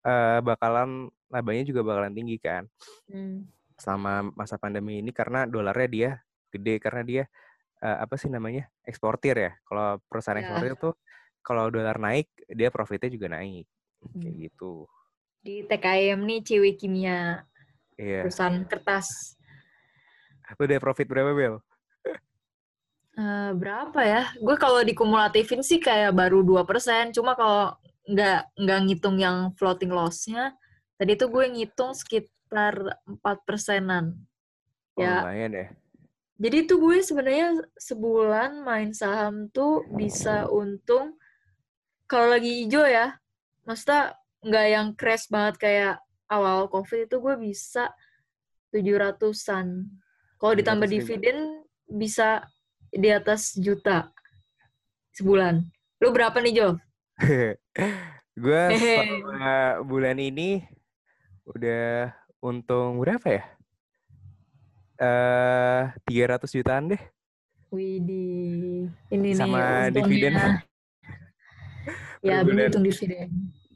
eh, bakalan labanya juga bakalan tinggi kan. Hmm. Selama masa pandemi ini karena dolarnya dia gede karena dia eh, apa sih namanya eksportir ya kalau perusahaan Ya. eksportir tuh kalau dolar naik dia profitnya juga naik kayak Hmm. gitu Di TKM nih Ciwi Kimia, iya perusahaan kertas. udah profit berapa bel Eh, berapa ya? Gue kalau dikumulatifin sih kayak baru 2%. Cuma kalau nggak nggak ngitung yang floating loss-nya, tadi tuh gue ngitung sekitar 4 persenan. oh, Ya, lumayan ya Jadi tuh gue sebenarnya sebulan main saham tuh bisa untung kalau lagi hijau ya. Maksudnya nggak yang crash banget kayak awal COVID itu gue bisa 700-an. Kalau ditambah 700 ribu. dividen bisa di atas juta sebulan. Lu berapa nih, Jo? <laughs> gue selama bulan ini udah untung berapa ya eh 300 jutaan deh Widih. Ini Sama nih dividen. ya, <laughs> belum hitung dividen.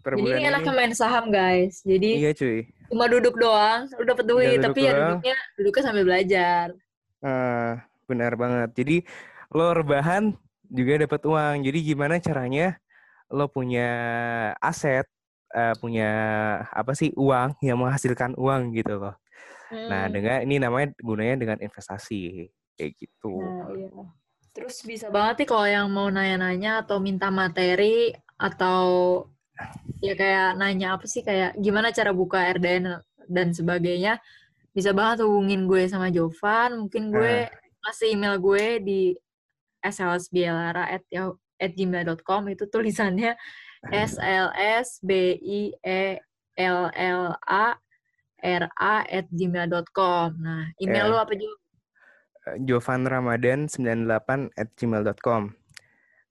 per Jadi ini enaknya main saham, guys. Jadi iya cuy cuma duduk doang, lu dapet duit, duduk tapi ya doang. duduknya duduknya sambil belajar. Eh, benar banget. Jadi lo rebahan juga dapat uang. Jadi gimana caranya lo punya aset, eh, punya apa sih uang yang menghasilkan uang gitu loh. Nah Hmm. dengan ini namanya gunanya dengan investasi kayak gitu. Nah, iya. Terus bisa banget nih kalau yang mau nanya-nanya atau minta materi atau ya kayak nanya apa sih kayak gimana cara buka RDN dan sebagainya, bisa banget hubungin gue sama Jovan. Mungkin gue kasih email gue di slsbielara@gmail.com itu tulisannya S L S B I E L L A R A at gmail.com. Nah, email Ya. lu apa juga? Jovan Ramadan 98 at gmail.com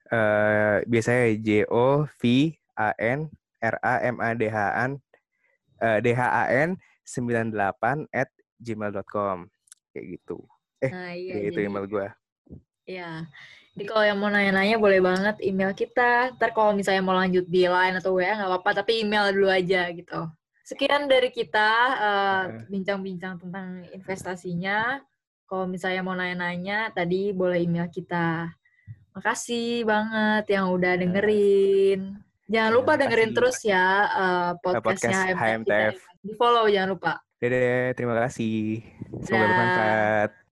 Eh biasanya J O V A N R A M A D H An eh, D H A N 98 at gmail.com kayak gitu. Eh, Nah, iya. kayak gitu email gue. Ya. Jadi kalau yang mau nanya-nanya boleh banget email kita. Ntar kalau misalnya mau lanjut di line atau WA nggak apa-apa, tapi email dulu aja gitu. Sekian dari kita eh, bincang-bincang tentang investasinya. Kalau misalnya mau nanya-nanya, tadi boleh email kita. Makasih banget yang udah dengerin. Jangan Ya, lupa dengerin terus ya eh, podcastnya podcast HMTF. kita. Di follow jangan lupa. Dadah, terima kasih. Semoga bermanfaat.